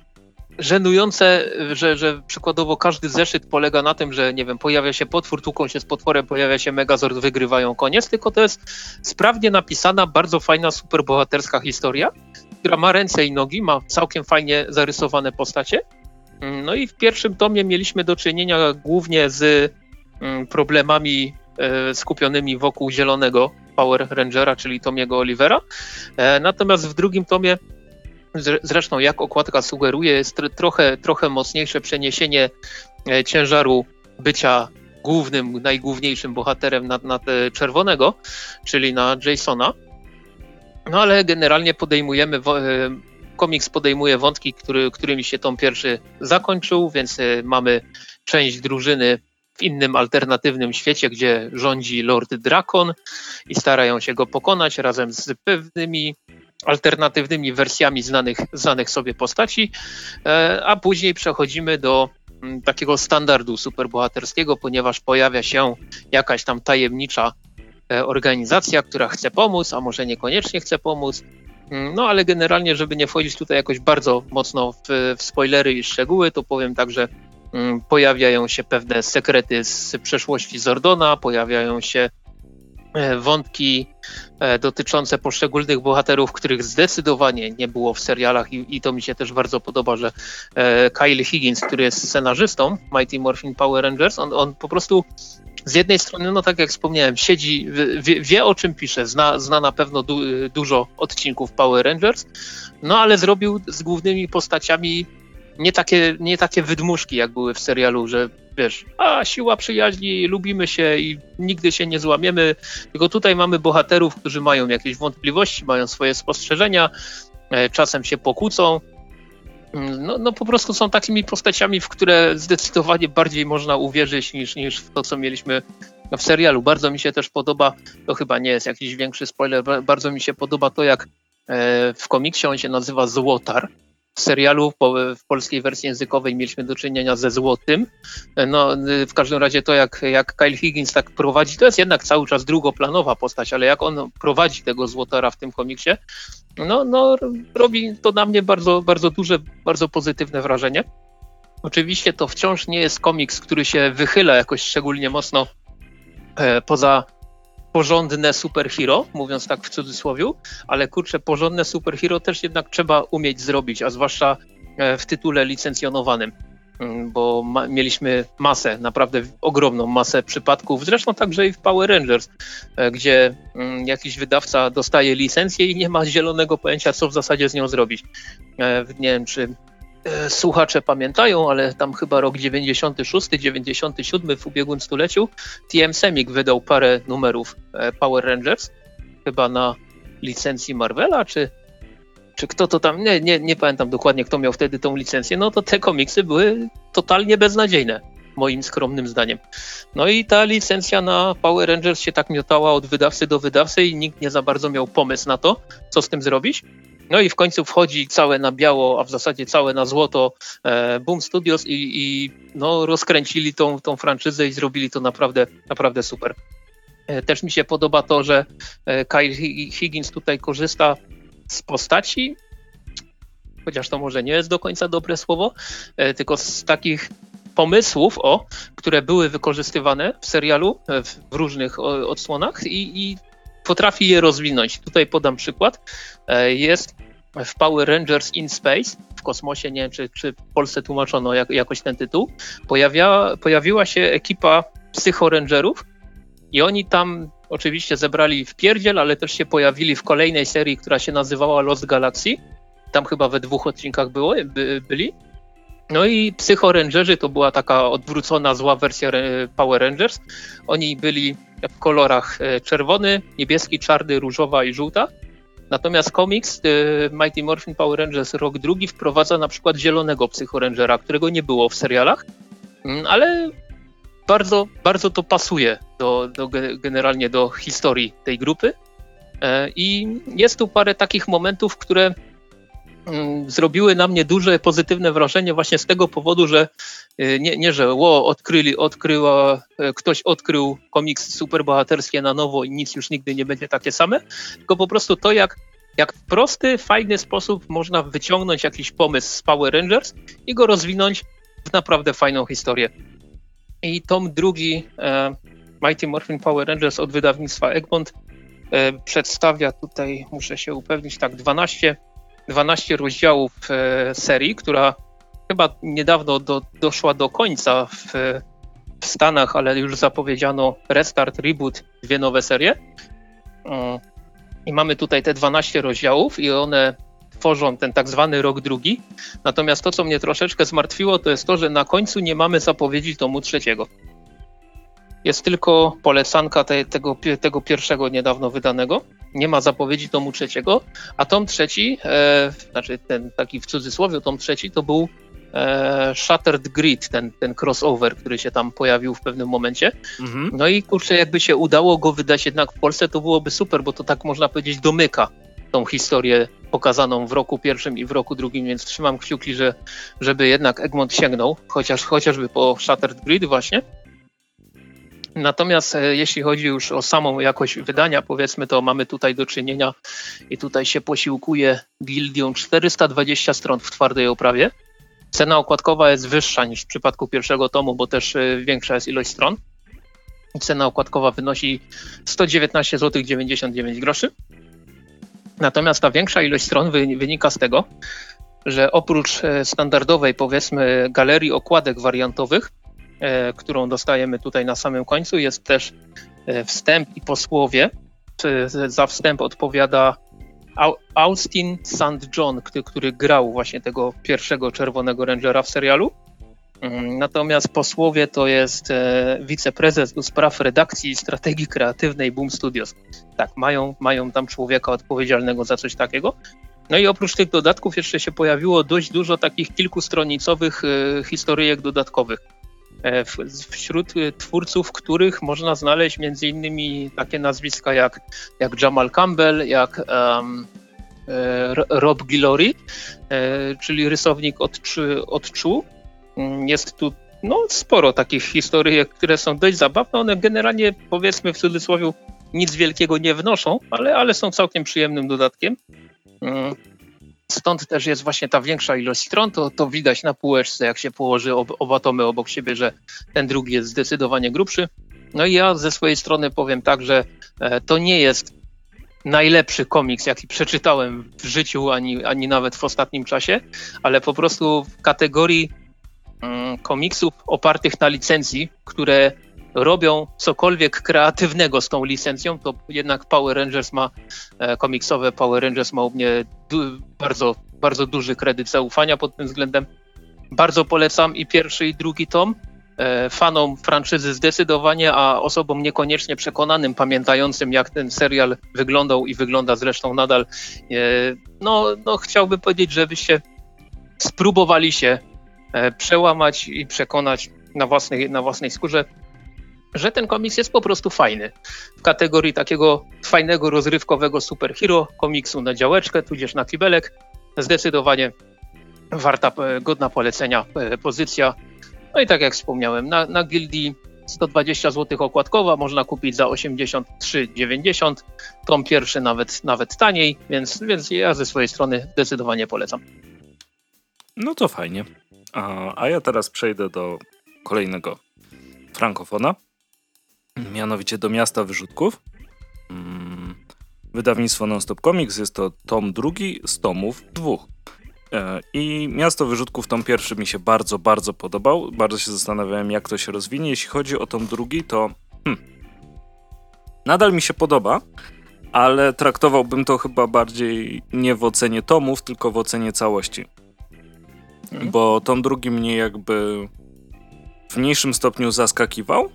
żenujące, że, że przykładowo każdy zeszyt polega na tym, że nie wiem, pojawia się potwór, tłuką się z potworem, pojawia się Megazord, wygrywają koniec, tylko to jest sprawnie napisana, bardzo fajna, superbohaterska historia, która ma ręce i nogi, ma całkiem fajnie zarysowane postacie. No i w pierwszym tomie mieliśmy do czynienia głównie z problemami e, skupionymi wokół zielonego Power Rangera, czyli Tomiego Olivera. E, natomiast w drugim tomie Zresztą, jak okładka sugeruje, jest trochę, trochę mocniejsze przeniesienie e, ciężaru bycia głównym, najgłówniejszym bohaterem na, czerwonego, czyli na Jasona. No ale generalnie podejmujemy, komiks podejmuje wątki, który, którymi się tom pierwszy zakończył, więc mamy część drużyny w innym alternatywnym świecie, gdzie rządzi Lord Drakon i starają się go pokonać razem z pewnymi alternatywnymi wersjami znanych, znanych sobie postaci, e, a później przechodzimy do mm, takiego standardu superbohaterskiego, ponieważ pojawia się jakaś tam tajemnicza e, organizacja, która chce pomóc, a może niekoniecznie chce pomóc. Mm, no ale generalnie, żeby nie wchodzić tutaj jakoś bardzo mocno w, w spoilery i szczegóły, to powiem tak, że pojawiają się pewne sekrety z przeszłości Zordona, pojawiają się E, wątki e, dotyczące poszczególnych bohaterów, których zdecydowanie nie było w serialach i, i, to mi się też bardzo podoba, że e, Kyle Higgins, który jest scenarzystą Mighty Morphin Power Rangers, on, on po prostu z jednej strony, no tak jak wspomniałem, siedzi, wie, wie o czym pisze, zna, zna na pewno du, dużo odcinków Power Rangers, no ale zrobił z głównymi postaciami nie takie, nie takie wydmuszki, jak były w serialu, że wiesz, a siła przyjaźni, lubimy się i nigdy się nie złamiemy. Tylko tutaj mamy bohaterów, którzy mają jakieś wątpliwości, mają swoje spostrzeżenia, e, czasem się pokłócą. No, no po prostu są takimi postaciami, w które zdecydowanie bardziej można uwierzyć niż, niż w to, co mieliśmy w serialu. Bardzo mi się też podoba, to chyba nie jest jakiś większy spoiler, bardzo mi się podoba to, jak e, w komiksie on się nazywa Złotar w serialu w polskiej wersji językowej mieliśmy do czynienia ze złotym. No, w każdym razie to, jak, jak Kyle Higgins tak prowadzi, to jest jednak cały czas drugoplanowa postać, ale jak on prowadzi tego złotara w tym komiksie, no, no robi to na mnie bardzo, bardzo duże, bardzo pozytywne wrażenie. Oczywiście to wciąż nie jest komiks, który się wychyla jakoś szczególnie mocno e, poza porządne superhero, mówiąc tak w cudzysłowie, ale kurczę, porządne superhero też jednak trzeba umieć zrobić, a zwłaszcza e, w tytule licencjonowanym, mm, bo ma, mieliśmy masę, naprawdę ogromną masę przypadków, zresztą także i w Power Rangers, e, gdzie mm, jakiś wydawca dostaje licencję i nie ma zielonego pojęcia, co w zasadzie z nią zrobić. E, nie wiem, czy słuchacze pamiętają, ale tam chyba rok 96, 97 w ubiegłym stuleciu TM Semik wydał parę numerów e, Power Rangers, chyba na licencji Marvela, czy, czy kto to tam, nie, nie, nie pamiętam dokładnie kto miał wtedy tą licencję, no to te komiksy były totalnie beznadziejne, moim skromnym zdaniem. No i ta licencja na Power Rangers się tak miotała od wydawcy do wydawcy i nikt nie za bardzo miał pomysł na to, co z tym zrobić. No i w końcu wchodzi całe na biało, a w zasadzie całe na złoto e, Boom Studios i, i no, rozkręcili tą, tą franczyzę i zrobili to naprawdę, naprawdę super. E, też mi się podoba to, że e, Kyle Higgins tutaj korzysta z postaci, chociaż to może nie jest do końca dobre słowo, tylko z takich pomysłów, o, które były wykorzystywane w serialu w różnych odsłonach i, i potrafi je rozwinąć. Tutaj podam przykład. E, jest w Power Rangers in Space, w kosmosie, nie wiem czy, czy w Polsce tłumaczono jak, jakoś ten tytuł, pojawia, pojawiła się ekipa psychorangerów i oni tam oczywiście zebrali w pierdziel, ale też się pojawili w kolejnej serii, która się nazywała Lost Galaxy. Tam chyba we dwóch odcinkach było, by, byli. No i psychorangerzy to była taka odwrócona, zła wersja Power Rangers. Oni byli w kolorach e, czerwony, niebieski, czarny, różowa i żółta. Natomiast komiks e, Mighty Morphin Power Rangers rok drugi wprowadza na przykład zielonego psychorangera, którego nie było w serialach, mm, ale bardzo, bardzo to pasuje do, do, generalnie do historii tej grupy. E, I jest tu parę takich momentów, które zrobiły na mnie duże pozytywne wrażenie właśnie z tego powodu, że y, nie, nie że ło, odkryli, odkryła, e, ktoś odkrył komiks superbohaterskie na nowo i nic już nigdy nie będzie takie same, tylko po prostu to, jak, jak w prosty, fajny sposób można wyciągnąć jakiś pomysł z Power Rangers i go rozwinąć w naprawdę fajną historię. I tom drugi e, Mighty Morphin Power Rangers od wydawnictwa Egmont e, przedstawia tutaj, muszę się upewnić, tak 12 12 rozdziałów e, serii, która chyba niedawno do, doszła do końca w, w, Stanach, ale już zapowiedziano restart, reboot, dwie nowe serie. Mm. I mamy tutaj te 12 rozdziałów i one tworzą ten tak zwany rok drugi. Natomiast to, co mnie troszeczkę zmartwiło, to jest to, że na końcu nie mamy zapowiedzi tomu trzeciego. Jest tylko polecanka te, tego, tego pierwszego niedawno wydanego. Nie ma zapowiedzi tomu trzeciego, a tom trzeci, e, znaczy ten taki w cudzysłowie tom trzeci, to był e, Shattered Grid, ten, ten crossover, który się tam pojawił w pewnym momencie. Mhm. No i kurczę, jakby się udało go wydać jednak w Polsce, to byłoby super, bo to tak można powiedzieć domyka tą historię pokazaną w roku pierwszym i w roku drugim, więc trzymam kciuki, że, żeby jednak Egmont sięgnął, chociaż, chociażby po Shattered Grid właśnie. Natomiast e, jeśli chodzi już o samą jakość wydania, powiedzmy, to mamy tutaj do czynienia i tutaj się posiłkuje gildią 420 stron w twardej oprawie. Cena okładkowa jest wyższa niż w przypadku pierwszego tomu, bo też e, większa jest ilość stron. Cena okładkowa wynosi 119 zł 99 groszy. Natomiast ta większa ilość stron wynika z tego, że oprócz e, standardowej, powiedzmy, galerii okładek wariantowych, którą dostajemy tutaj na samym końcu. Jest też e, wstęp i posłowie. Za wstęp odpowiada Austin St. John, który, grał właśnie tego pierwszego Czerwonego Rangera w serialu. Mm, natomiast posłowie to jest e, wiceprezes do spraw redakcji i strategii kreatywnej Boom Studios. Tak, mają, mają tam człowieka odpowiedzialnego za coś takiego. No i oprócz tych dodatków jeszcze się pojawiło dość dużo takich kilkustronicowych e, historyjek dodatkowych. E, wśród twórców, których można znaleźć między innymi takie nazwiska jak, jak Jamal Campbell, jak um, Rob Guillory, czyli rysownik od, od Czu, Mm, jest tu no, sporo takich historii, które są dość zabawne. One generalnie, powiedzmy w cudzysłowie, nic wielkiego nie wnoszą, ale, ale są całkiem przyjemnym dodatkiem. Stąd też jest właśnie ta większa ilość stron. To, to widać na półeczce, jak się położy ob, oba tomy obok siebie, że ten drugi jest zdecydowanie grubszy. No i ja ze swojej strony powiem tak, że e, to nie jest najlepszy komiks, jaki przeczytałem w życiu, ani, ani nawet w ostatnim czasie, ale po prostu w kategorii Mm, komiksów opartych na licencji, które robią cokolwiek kreatywnego z tą licencją, to jednak Power Rangers ma, e, komiksowe Power Rangers ma u mnie bardzo, bardzo duży kredyt zaufania pod tym względem. Bardzo polecam i pierwszy, i drugi tom. E, fanom franczyzy zdecydowanie, a osobom niekoniecznie przekonanym, pamiętającym jak ten serial wyglądał i wygląda zresztą nadal, e, no, no chciałbym powiedzieć, żebyście spróbowali się E, przełamać i przekonać na własnej, na własnej skórze, że ten komiks jest po prostu fajny. W kategorii takiego fajnego, rozrywkowego superhero, komiksu na działeczkę, tudzież na kibelek, zdecydowanie warta, e, godna polecenia e, pozycja. No i tak jak wspomniałem, na, na gildii 120 zł okładkowa można kupić za 83,90. Tom pierwszy nawet, nawet taniej, więc, więc ja ze swojej strony zdecydowanie polecam. No to fajnie. A, a ja teraz przejdę do kolejnego frankofona, mianowicie do Miasta Wyrzutków. Mm, wydawnictwo Nonstop Comics jest to tom drugi z tomów dwóch. E, I Miasto Wyrzutków, tom pierwszy mi się bardzo, bardzo podobał. Bardzo się zastanawiałem, jak to się rozwinie. Jeśli chodzi o tom drugi, to hmm, nadal mi się podoba, ale traktowałbym to chyba bardziej nie w ocenie tomów, tylko w ocenie całości. Mhm. bo tom drugi mnie jakby w mniejszym stopniu zaskakiwał.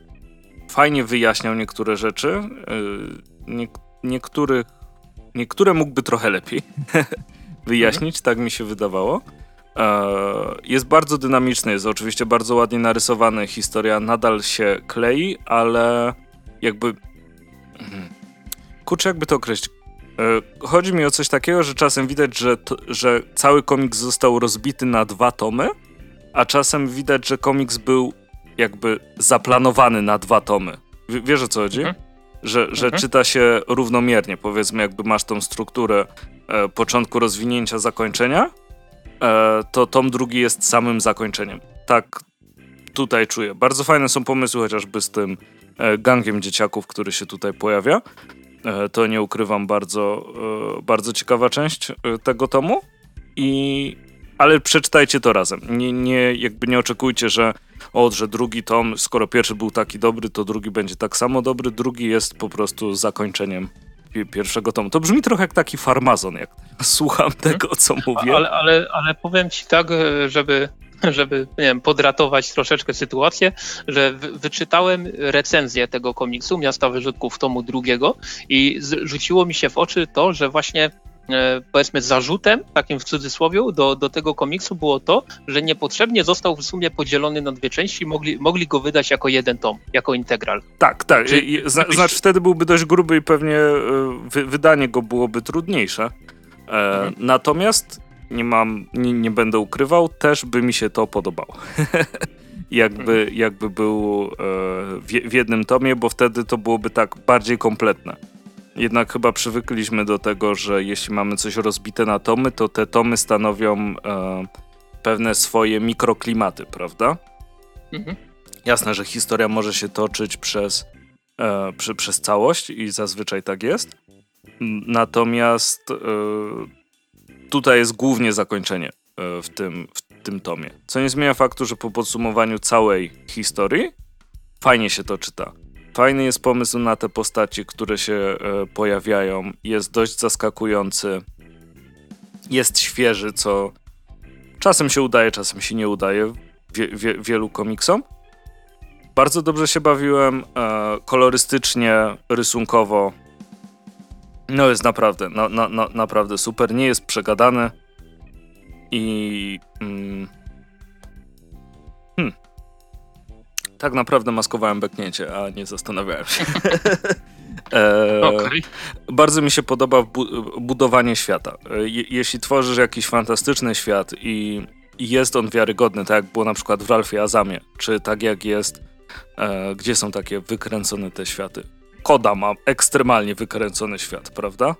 Fajnie wyjaśniał niektóre rzeczy. Y, nie, niektórych, niektóre mógłby trochę lepiej wyjaśnić, mhm. tak mi się wydawało. E, jest bardzo dynamiczny, jest oczywiście bardzo ładnie narysowany. Historia nadal się klei, ale jakby. Hmm, kurczę, jakby to określić. E, chodzi mi o coś takiego, że czasem widać, że, to, że cały komiks został rozbity na dwa tomy, a czasem widać, że komiks był jakby zaplanowany na dwa tomy. W, wiesz o co chodzi? Mhm. Że, że mhm. czyta się równomiernie, powiedzmy, jakby masz tą strukturę e, początku rozwinięcia, zakończenia, e, to tom drugi jest samym zakończeniem. Tak tutaj czuję. Bardzo fajne są pomysły chociażby z tym e, gangiem dzieciaków, który się tutaj pojawia. E, to nie ukrywam bardzo, e, bardzo ciekawa część e, tego tomu. I, ale przeczytajcie to razem. Nie, nie, jakby nie oczekujcie, że o, że drugi tom, skoro pierwszy był taki dobry, to drugi będzie tak samo dobry. Drugi jest po prostu zakończeniem pierwszego tomu. To brzmi trochę jak taki farmazon, jak słucham tego, co mówię. Ale, ale, ale powiem ci tak, żeby żeby nie wiem, podratować troszeczkę sytuację, że wyczytałem recenzję tego komiksu Miasta Wyrzutków tomu drugiego i rzuciło mi się w oczy to, że właśnie e, powiedzmy zarzutem, takim w cudzysłowie, do, do tego komiksu było to, że niepotrzebnie został w sumie podzielony na dwie części, mogli, mogli go wydać jako jeden tom, jako integral. Tak, tak. Zna, znaczy wtedy byłby dość gruby i pewnie e, wy, wydanie go byłoby trudniejsze. E, mhm. Natomiast nie mam, nie, nie, będę ukrywał, też by mi się to podobało. jakby, mhm. jakby był e, w, w, jednym tomie, bo wtedy to byłoby tak bardziej kompletne. Jednak chyba przywykliśmy do tego, że jeśli mamy coś rozbite na tomy, to te tomy stanowią e, pewne swoje mikroklimaty, prawda? Mhm. Jasne, że historia może się toczyć przez, e, przy, przez całość i zazwyczaj tak jest. Natomiast e, tutaj jest głównie zakończenie e, w tym, w tym tomie. Co nie zmienia faktu, że po podsumowaniu całej historii fajnie się to czyta. Fajny jest pomysł na te postaci, które się e, pojawiają. Jest dość zaskakujący. Jest świeży, co czasem się udaje, czasem się nie udaje wie, wie, wielu komiksom. Bardzo dobrze się bawiłem, e, kolorystycznie, rysunkowo. No jest naprawdę, na, na, na, naprawdę super. Nie jest przegadany i mm, hmm, tak naprawdę maskowałem beknięcie, a nie zastanawiałem się. e, okay. Bardzo mi się podoba bu budowanie świata. E, je jeśli tworzysz jakiś fantastyczny świat i jest on wiarygodny, tak jak było na przykład w Ralfie Azamie, czy tak jak jest, e, gdzie są takie wykręcone te światy. Koda ma ekstremalnie wykręcony świat, prawda?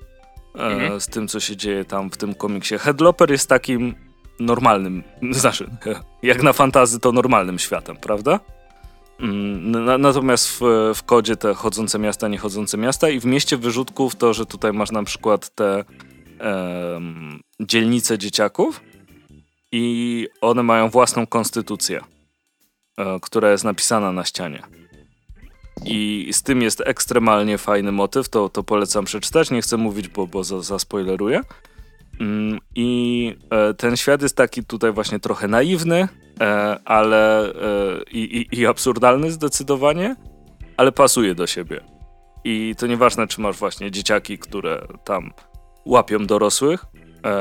E, mhm. Z tym, co się dzieje tam w tym komiksie. Headloper jest takim normalnym, znaczy, jak na fantazy to normalnym światem, prawda? Mm, natomiast w, w kodzie te chodzące miasta, niechodzące miasta i w mieście wyrzutków to, że tutaj masz na przykład te dzielnice dzieciaków i one mają własną konstytucję, e, która jest napisana na ścianie. I z tym jest ekstremalnie fajny motyw, to, to polecam przeczytać. Nie chcę mówić, bo, bo zaspoileruję. Mm, I e, ten świat jest taki tutaj właśnie trochę naiwny, e, ale i, i, i absurdalny zdecydowanie, ale pasuje do siebie. I to nieważne, czy masz właśnie dzieciaki, które tam łapią dorosłych,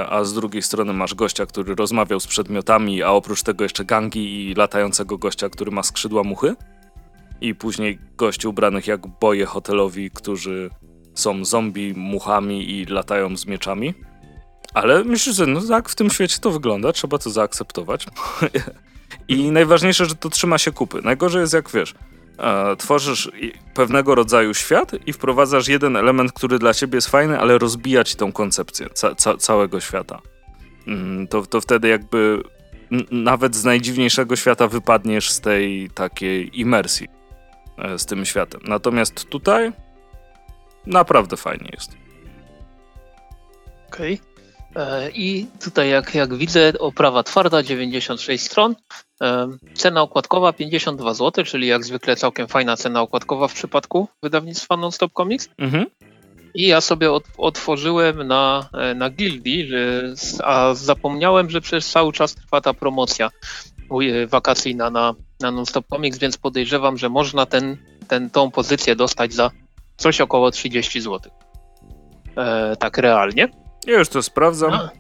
a z drugiej strony masz gościa, który rozmawiał z przedmiotami, a oprócz tego jeszcze gangi i latającego gościa, który ma skrzydła muchy. I później gości ubranych jak boje hotelowi, którzy są zombie, muchami i latają z mieczami. Ale myślę, że no tak w tym świecie to wygląda, trzeba to zaakceptować. I najważniejsze, że to trzyma się kupy. Najgorzej jest jak wiesz, e, tworzysz pewnego rodzaju świat i wprowadzasz jeden element, który dla ciebie jest fajny, ale rozbija ci tą koncepcję ca ca całego świata. Mm, to, to wtedy jakby nawet z najdziwniejszego świata wypadniesz z tej takiej imersji e, z tym światem. Natomiast tutaj naprawdę fajnie jest. Okej. Okay. E, I tutaj, jak, jak widzę, oprawa twarda, 96 stron. E, cena okładkowa 52 zł, czyli jak zwykle całkiem fajna cena okładkowa w przypadku wydawnictwa Nonstop Comics. Mhm. I ja sobie od, otworzyłem na, e, na Gildii, a zapomniałem, że przez cały czas trwa ta promocja wakacyjna na, na Nonstop Comics, więc podejrzewam, że można ten, ten, tą pozycję dostać za coś około 30 zł. E, tak realnie. Ja już to sprawdzam, A.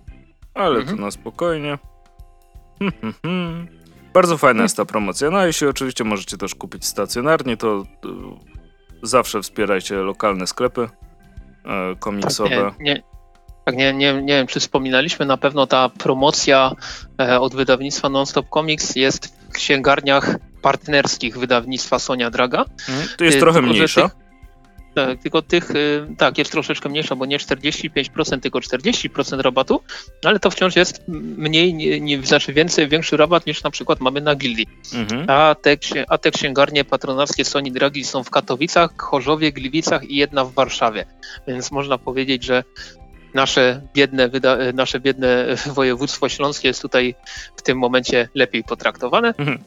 ale mhm. to na spokojnie. Hmm, hmm, hmm. Bardzo fajna jest ta promocja. No a jeśli oczywiście możecie też kupić stacjonarnie, to, to zawsze wspierajcie lokalne sklepy e, komiksowe. Tak, nie, nie, tak nie, nie, nie wiem, czy wspominaliśmy, na pewno ta promocja e, od wydawnictwa Nonstop Comics jest w księgarniach partnerskich wydawnictwa Sonia Draga. Mhm, to jest e, trochę mniejsza. Tych, tak, tylko tych, y, tak, jest troszeczkę mniejsza, bo nie 45%, tylko 40% rabatu, ale to wciąż jest mniej, nie, nie, znaczy więcej, większy rabat niż na przykład mamy na Gildii. Mhm. A, te, a te księgarnie patronackie Sony Dragi są w Katowicach, Chorzowie, Gliwicach i jedna w Warszawie. Więc można powiedzieć, że nasze biedne, nasze biedne województwo śląskie jest tutaj w tym momencie lepiej potraktowane. Mhm.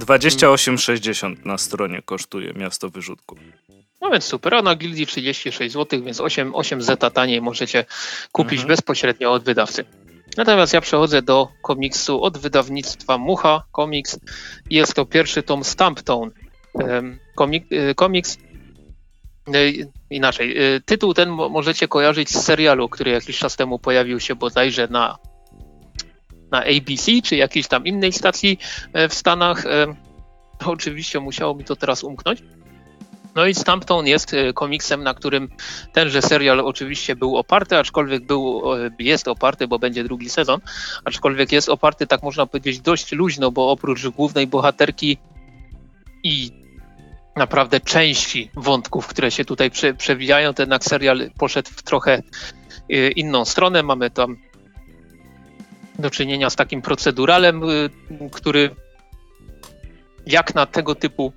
28,60 na stronie kosztuje miasto wyrzutku. No więc super, a na Gildii 36 zł, więc 8, 8 zeta taniej możecie kupić mhm. bezpośrednio od wydawcy. Natomiast ja przechodzę do komiksu od wydawnictwa Mucha Comics. Jest to pierwszy tom Stamptone. Komik, y, komiks y, inaczej. Y, tytuł ten możecie kojarzyć z serialu, który jakiś czas temu pojawił się bodajże na, na ABC czy jakiejś tam innej stacji e, w Stanach. Oczywiście musiało mi to teraz umknąć. No i Stampton jest e, komiksem, na którym tenże serial oczywiście był oparty, aczkolwiek był, jest oparty, bo będzie drugi sezon, aczkolwiek jest oparty, tak można powiedzieć, dość luźno, bo oprócz głównej bohaterki i naprawdę części wątków, które się tutaj prze, przewijają, to jednak serial poszedł w trochę e, inną stronę. Mamy tam do czynienia z takim proceduralem, e, który jak na tego typu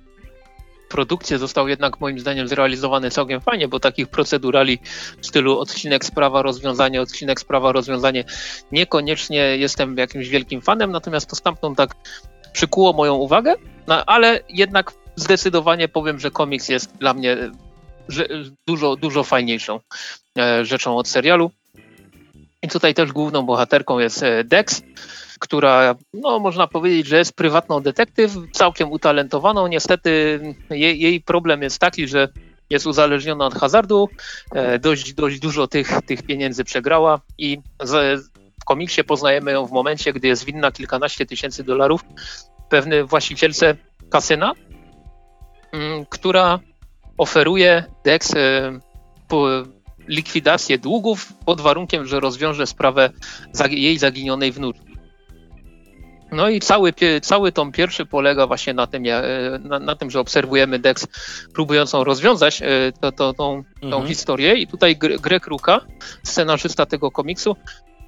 produkcje został jednak moim zdaniem zrealizowany całkiem fajnie, bo takich procedurali w stylu odcinek sprawa, rozwiązanie, odcinek sprawa, rozwiązanie niekoniecznie jestem jakimś wielkim fanem, natomiast to stamtąd tak przykuło moją uwagę, no, ale jednak zdecydowanie powiem, że komiks jest dla mnie dużo, dużo fajniejszą e, rzeczą od serialu. I tutaj też główną bohaterką jest e, Dex, która, no można powiedzieć, że jest prywatną detektyw, całkiem utalentowaną. Niestety jej, jej problem jest taki, że jest uzależniona od hazardu, e, dość, dość dużo tych, tych pieniędzy przegrała i z, w komiksie poznajemy ją w momencie, gdy jest winna kilkanaście tysięcy dolarów pewnej właścicielce kasyna, mm, która oferuje Dex e, likwidację długów pod warunkiem, że rozwiąże sprawę jej zaginionej wnuczki. No i cały, cały tom pierwszy polega właśnie na tym, na, na tym że obserwujemy Dex próbującą rozwiązać e, to, to, tą, tą mhm. historię i tutaj Greg Ruka, scenarzysta tego komiksu,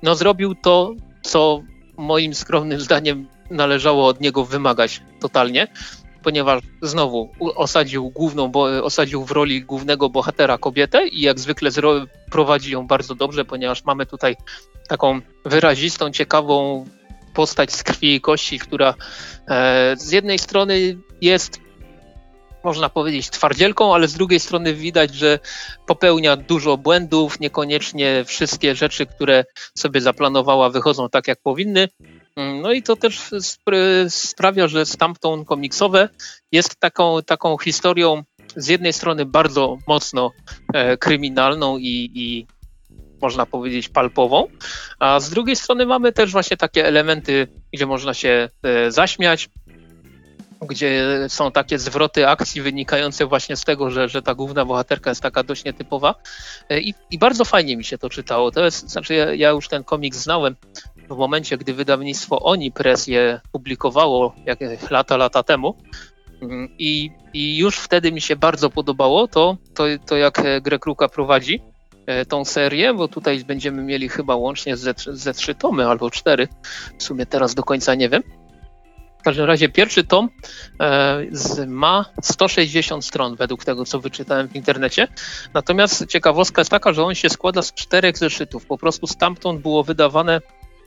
no zrobił to, co moim skromnym zdaniem należało od niego wymagać totalnie, ponieważ znowu osadził główną, bo, osadził w roli głównego bohatera kobietę i jak zwykle prowadzi ją bardzo dobrze, ponieważ mamy tutaj taką wyrazistą, ciekawą postać z krwi i kości, która e, z jednej strony jest można powiedzieć twardzielką, ale z drugiej strony widać, że popełnia dużo błędów, niekoniecznie wszystkie rzeczy, które sobie zaplanowała wychodzą tak jak powinny. Mm, no i to też sprawia, że Stampton komiksowe jest taką, taką historią z jednej strony bardzo mocno e, kryminalną i, i można powiedzieć, palpową, a z drugiej strony mamy też właśnie takie elementy, gdzie można się e, zaśmiać, gdzie są takie zwroty akcji wynikające właśnie z tego, że, że ta główna bohaterka jest taka dość nietypowa e, i, i bardzo fajnie mi się to czytało. To jest, znaczy ja, ja już ten komiks znałem w momencie, gdy wydawnictwo Oni Press je publikowało jak, lata, lata temu, mm, i, I, już wtedy mi się bardzo podobało to, to, to jak Greg Ruka prowadzi. E, tą serię, bo tutaj będziemy mieli chyba łącznie ze, ze trzy tomy albo cztery. W sumie teraz do końca nie wiem. W każdym razie pierwszy tom e, ma 160 stron według tego, co wyczytałem w internecie. Natomiast ciekawostka jest taka, że on się składa z czterech zeszytów. Po prostu stamtąd było wydawane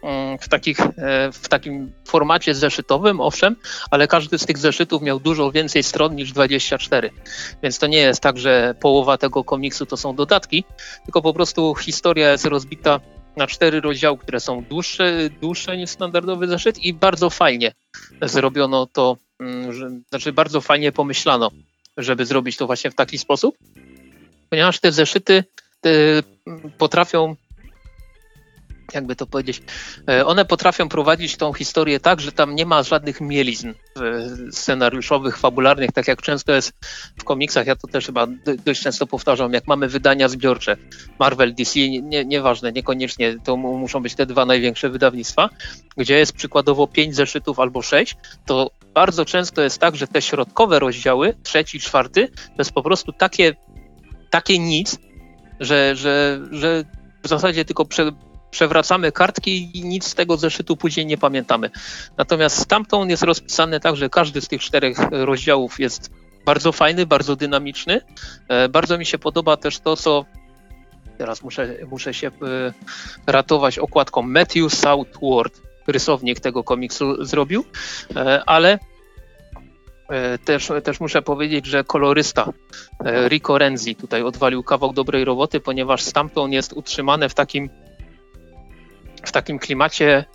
Mm, w, takich, e, w takim formacie zeszytowym, owszem, ale każdy z tych zeszytów miał dużo więcej stron niż 24. Więc to nie jest tak, że połowa tego komiksu to są dodatki, tylko po prostu historia jest rozbita na cztery rozdziały, które są dłuższe, dłuższe niż standardowy zeszyt i bardzo fajnie zrobiono to, mm, że, znaczy bardzo fajnie pomyślano, żeby zrobić to właśnie w taki sposób, ponieważ te zeszyty te potrafią jakby to powiedzieć, e, one potrafią prowadzić tą historię tak, że tam nie ma żadnych mielizn e, scenariuszowych, fabularnych, tak jak często jest w komiksach. Ja to też chyba dość często powtarzam, jak mamy wydania zbiorcze Marvel, DC, nie, nieważne, niekoniecznie to muszą być te dwa największe wydawnictwa, gdzie jest przykładowo pięć zeszytów albo sześć, to bardzo często jest tak, że te środkowe rozdziały, trzeci, czwarty, to jest po prostu takie, takie nic, że, że, że w zasadzie tylko prze, przewracamy kartki i nic z tego zeszytu później nie pamiętamy. Natomiast stamtąd jest rozpisane tak, że każdy z tych czterech rozdziałów jest bardzo fajny, bardzo dynamiczny. E, bardzo mi się podoba też to, co teraz muszę, muszę się e, ratować okładką Matthew Southward, rysownik tego komiksu zrobił, e, ale też, też muszę powiedzieć, że kolorysta Rico Renzi tutaj odwalił kawał dobrej roboty, ponieważ stamtąd jest utrzymane w takim w takim klimacie,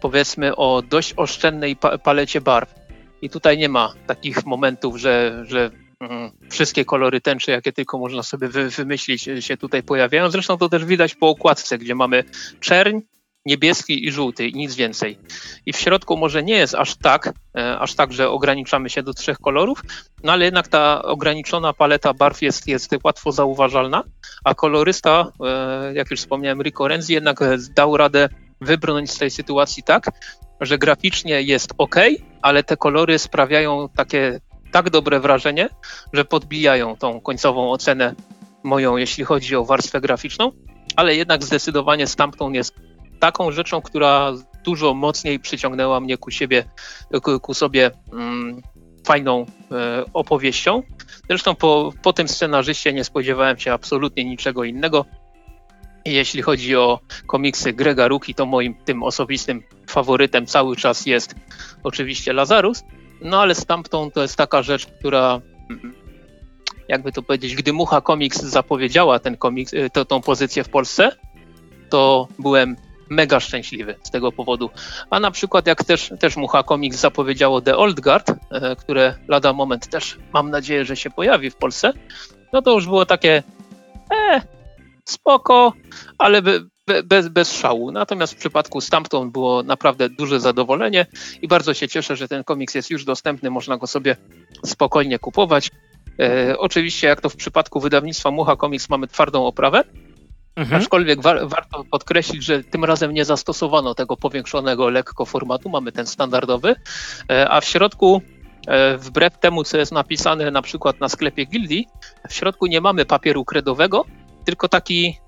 powiedzmy, o dość oszczędnej palecie barw. I tutaj nie ma takich momentów, że, że mm, wszystkie kolory tęczy, jakie tylko można sobie wy, wymyślić, się tutaj pojawiają. Zresztą to też widać po okładce, gdzie mamy czerń, niebieski i żółty i nic więcej. I w środku może nie jest aż tak, e, aż tak, że ograniczamy się do trzech kolorów, no ale jednak ta ograniczona paleta barw jest, jest łatwo zauważalna, a kolorysta, e, jak już wspomniałem, Rico Renzi jednak dał radę wybrnąć z tej sytuacji tak, że graficznie jest ok, ale te kolory sprawiają takie tak dobre wrażenie, że podbijają tą końcową ocenę moją, jeśli chodzi o warstwę graficzną, ale jednak zdecydowanie Stampton jest taką rzeczą, która dużo mocniej przyciągnęła mnie ku siebie, ku, ku sobie mm, fajną e, opowieścią. Zresztą po, po tym scenarzyście nie spodziewałem się absolutnie niczego innego. Jeśli chodzi o komiksy Grega Ruki, to moim tym osobistym faworytem cały czas jest oczywiście Lazarus. No ale Stampton to jest taka rzecz, która jakby to powiedzieć, gdy Mucha Comics zapowiedziała ten komiks, y, to, tą pozycję w Polsce, to byłem mega szczęśliwy z tego powodu. A na przykład jak też, też Mucha Comics zapowiedziało The Old Guard, e, które lada moment też mam nadzieję, że się pojawi w Polsce, no to już było takie e, spoko, ale be, be, bez, bez szału. Natomiast w przypadku Stampton było naprawdę duże zadowolenie i bardzo się cieszę, że ten komiks jest już dostępny, można go sobie spokojnie kupować. E, oczywiście, jak to w przypadku wydawnictwa Mucha Comics, mamy twardą oprawę, Mhm. Aczkolwiek wa warto podkreślić, że tym razem nie zastosowano tego powiększonego lekko formatu, mamy ten standardowy, e, a w środku, e, wbrew temu, co jest napisane na przykład na sklepie Gildii, w środku nie mamy papieru kredowego, tylko taki,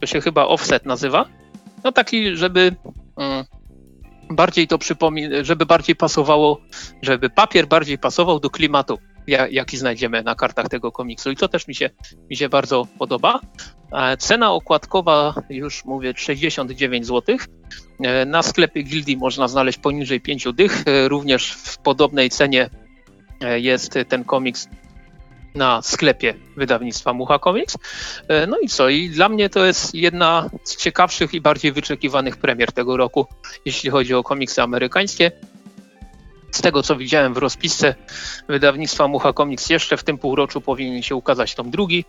to się chyba offset nazywa, no taki, żeby mm, bardziej to przypomina, żeby bardziej pasowało, żeby papier bardziej pasował do klimatu jaki znajdziemy na kartach tego komiksu. I to też mi się, mi się bardzo podoba. E, cena okładkowa, już mówię, 69 zł. E, na sklepie Gildii można znaleźć poniżej 5 dych. E, również w podobnej cenie jest ten komiks na sklepie wydawnictwa Mucha Comics. No i co? I dla mnie to jest jedna z ciekawszych i bardziej wyczekiwanych premier tego roku, jeśli chodzi o komiksy amerykańskie. Z tego co widziałem w rozpisce wydawnictwa Mucha Comics, jeszcze w tym półroczu powinien się ukazać tom drugi.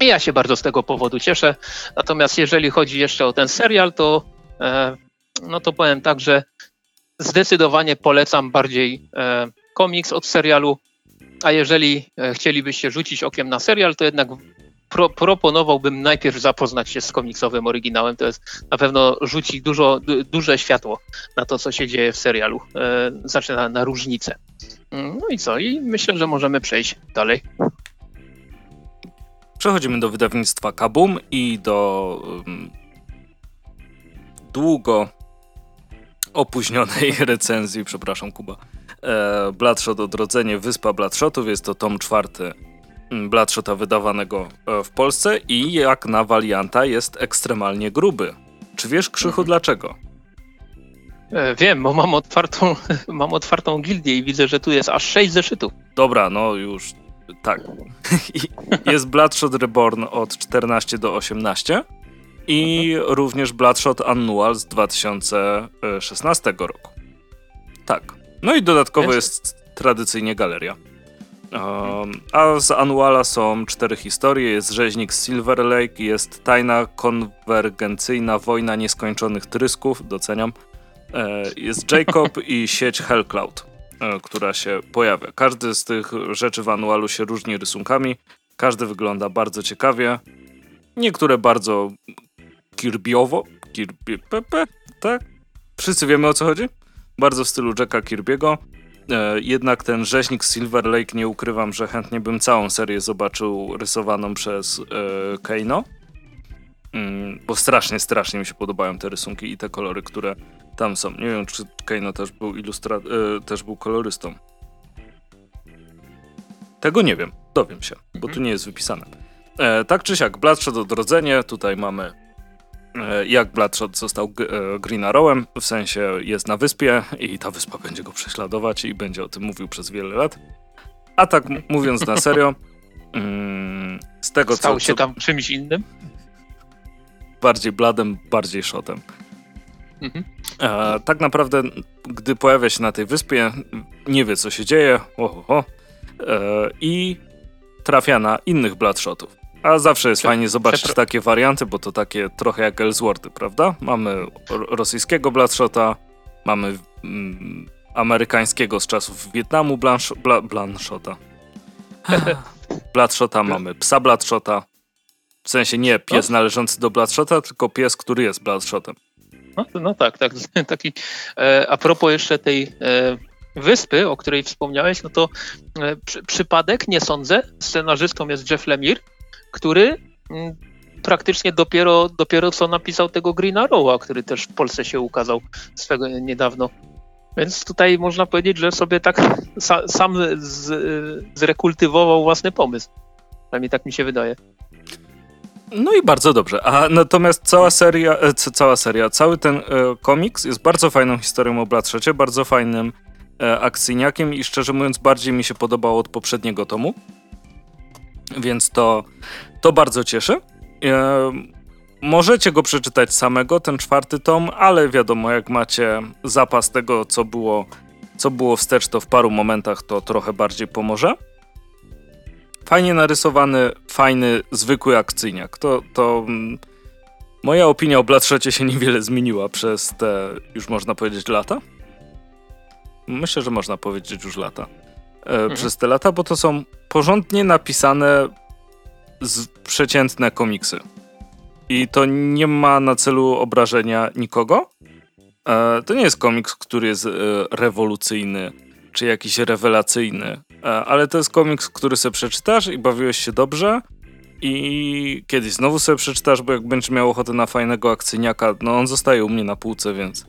I ja się bardzo z tego powodu cieszę. Natomiast jeżeli chodzi jeszcze o ten serial, to e, no to powiem tak, że zdecydowanie polecam bardziej e, komiks od serialu. A jeżeli e, chcielibyście rzucić okiem na serial, to jednak pro, proponowałbym najpierw zapoznać się z komiksowym oryginałem. To jest na pewno rzuci dużo, du, duże światło na to, co się dzieje w serialu, e, na, na różnice. Mm, no i co? I myślę, że możemy przejść dalej. Przechodzimy do wydawnictwa Kabum i do um, długo opóźnionej recenzji, przepraszam Kuba, e, Bloodshot Odrodzenie Wyspa Bloodshotów. Jest to tom czwarty Bloodshota wydawanego e, w Polsce i jak na walianta jest ekstremalnie gruby. Czy wiesz, Krzychu, mhm. dlaczego? E, wiem, bo mam otwartą, mam otwartą gildię i widzę, że tu jest aż 6 zeszytów. Dobra, no już tak. jest Bloodshot Reborn od 14 do 18 i mhm. również Bloodshot Annual z 2016 roku. Tak. No i dodatkowo jest tradycyjnie galeria. A z Anuala są cztery historie. Jest rzeźnik z Silver Lake, jest tajna konwergencyjna wojna nieskończonych trysków, doceniam. E, jest Jacob i sieć Hellcloud, e, która się pojawia. Każdy z tych rzeczy w Anualu się różni rysunkami. Każdy wygląda bardzo ciekawie. Niektóre bardzo Kirbiowo. Kirby, tak? Wszyscy wiemy o co chodzi? Bardzo w stylu Jacka Kirby'ego. E, jednak ten rzeźnik Silver Lake nie ukrywam, że chętnie bym całą serię zobaczył rysowaną przez e, Keino. Mm, bo strasznie, strasznie mi się podobają te rysunki i te kolory, które tam są. Nie wiem, czy Keino też był ilustra- e, też był kolorystą. Tego nie wiem, dowiem się, bo tu mhm. nie jest wypisane. Tak czy siak, Bloodshot Odrodzenie, tutaj mamy jak Bloodshot został e, Green Arrowem, w sensie jest na wyspie i ta wyspa będzie go prześladować i będzie o tym mówił przez wiele lat. A tak mówiąc na serio, mm, z tego Stał co... się tam czymś innym? Bardziej bladem, bardziej shotem. Mhm. E, tak naprawdę, gdy pojawia się na tej wyspie, nie wie co się dzieje, oho, e, i trafia na innych Bloodshotów. A zawsze jest fajnie zobaczyć Przepro... takie warianty, bo to takie trochę jak Ellsworthy, prawda? Mamy rosyjskiego Bloodshota, mamy mm, amerykańskiego z czasów Wietnamu Blansz... Bla... Blanshota. Bloodshota mamy psa Bloodshota. W sensie nie pies no. należący do Bloodshota, tylko pies, który jest Bloodshotem. No, no tak, tak. Taki, e, a propos jeszcze tej e, wyspy, o której wspomniałeś, no to e, przy, przypadek, nie sądzę. Scenarzystą jest Jeff Lemire który mm, praktycznie dopiero, dopiero co napisał tego Green Arrowa, który też w Polsce się ukazał swego niedawno. Więc tutaj można powiedzieć, że sobie tak sa, sam z, zrekultywował własny pomysł. Przynajmniej tak mi się wydaje. No i bardzo dobrze. A natomiast cała seria, e, cała seria, cały ten e, komiks jest bardzo fajną historią o Bladszecie, bardzo fajnym e, akcyjniakiem i szczerze mówiąc bardziej mi się podobało od poprzedniego tomu. Więc to, to bardzo cieszy. E, możecie go przeczytać samego, ten czwarty tom, ale wiadomo, jak macie zapas tego, co było, co było wstecz, to w paru momentach to trochę bardziej pomoże. Fajnie narysowany, fajny, zwykły akcyjniak. To, to mm, moja opinia o Bladshotcie się niewiele zmieniła przez te, już można powiedzieć, lata. Myślę, że można powiedzieć już lata. E, mhm. Przez te lata, bo to są porządnie napisane przeciętne komiksy. I to nie ma na celu obrażenia nikogo. E, to nie jest komiks, który jest e, rewolucyjny czy jakiś rewelacyjny, ale to jest komiks, który sobie przeczytasz i bawiłeś się dobrze i kiedyś znowu sobie przeczytasz, bo jak będziesz miał ochotę na fajnego akcyjniaka, no on zostaje u mnie na półce, więc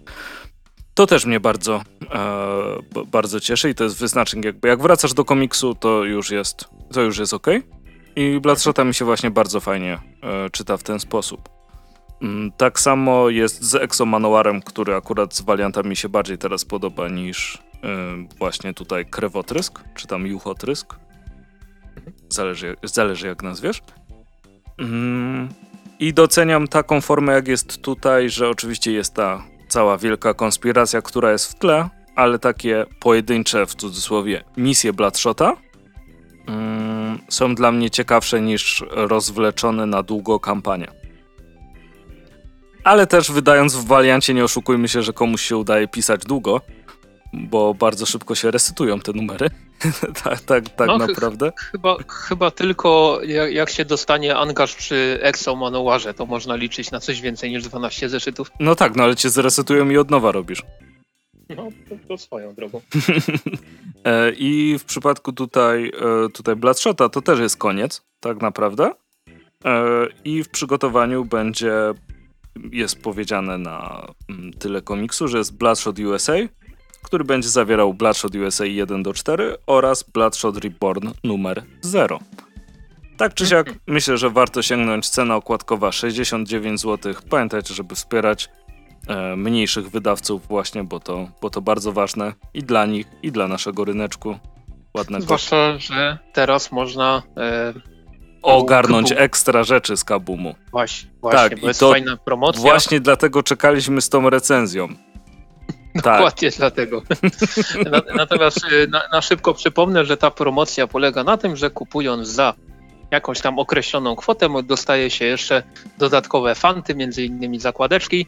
to też mnie bardzo, e, bardzo cieszy i to jest wyznacznik jakby jak wracasz do komiksu, to już jest, to już jest ok. I Bloodshota mi się właśnie bardzo fajnie e, czyta w ten sposób. Mm, tak samo jest z Exo Manowarem, który akurat z Valianta mi się bardziej teraz podoba niż e, właśnie tutaj Krewotrysk, czy tam Juchotrysk. Zależy, zależy jak nazwiesz. Mm, I doceniam taką formę, jak jest tutaj, że oczywiście jest ta cała wielka konspiracja, która jest w tle, ale takie pojedyncze, w cudzysłowie, misje Bloodshota mm, są dla mnie ciekawsze niż rozwleczone na długo kampanie. Ale też wydając w wariancie, nie oszukujmy się, że komuś się udaje pisać długo, bo bardzo szybko się resetują te numery. tak, tak, tak no, naprawdę. Ch chyba, chyba tylko jak, jak, się dostanie angaż przy Exo Manuarze, to można liczyć na coś więcej niż 12 zeszytów. No tak, no ale cię zresetują i od nowa robisz. No, to, to swoją drogą. E, I w przypadku tutaj, e, tutaj Bloodshota to też jest koniec, tak naprawdę. E, I w przygotowaniu będzie, jest powiedziane na mm, tyle komiksu, że jest Bloodshot USA, który będzie zawierał Bloodshot USA 1 do 4 oraz Bloodshot Reborn numer 0. Tak czy siak, myślę, że warto sięgnąć. Cena okładkowa 69 zł. Pamiętajcie, żeby wspierać e, mniejszych wydawców właśnie, bo to, bo to bardzo ważne i dla nich, i dla naszego ryneczku. Ładnego. Zwłaszcza, że teraz można e, ogarnąć ekstra rzeczy z Kabumu. Właśnie, właśnie tak, bo jest to fajna promocja. Właśnie dlatego czekaliśmy z tą recenzją. Tak. Dokładnie dlatego. Natomiast y, na, na, szybko przypomnę, że ta promocja polega na tym, że kupując za jakąś tam określoną kwotę, dostaje się jeszcze dodatkowe fanty, między innymi zakładeczki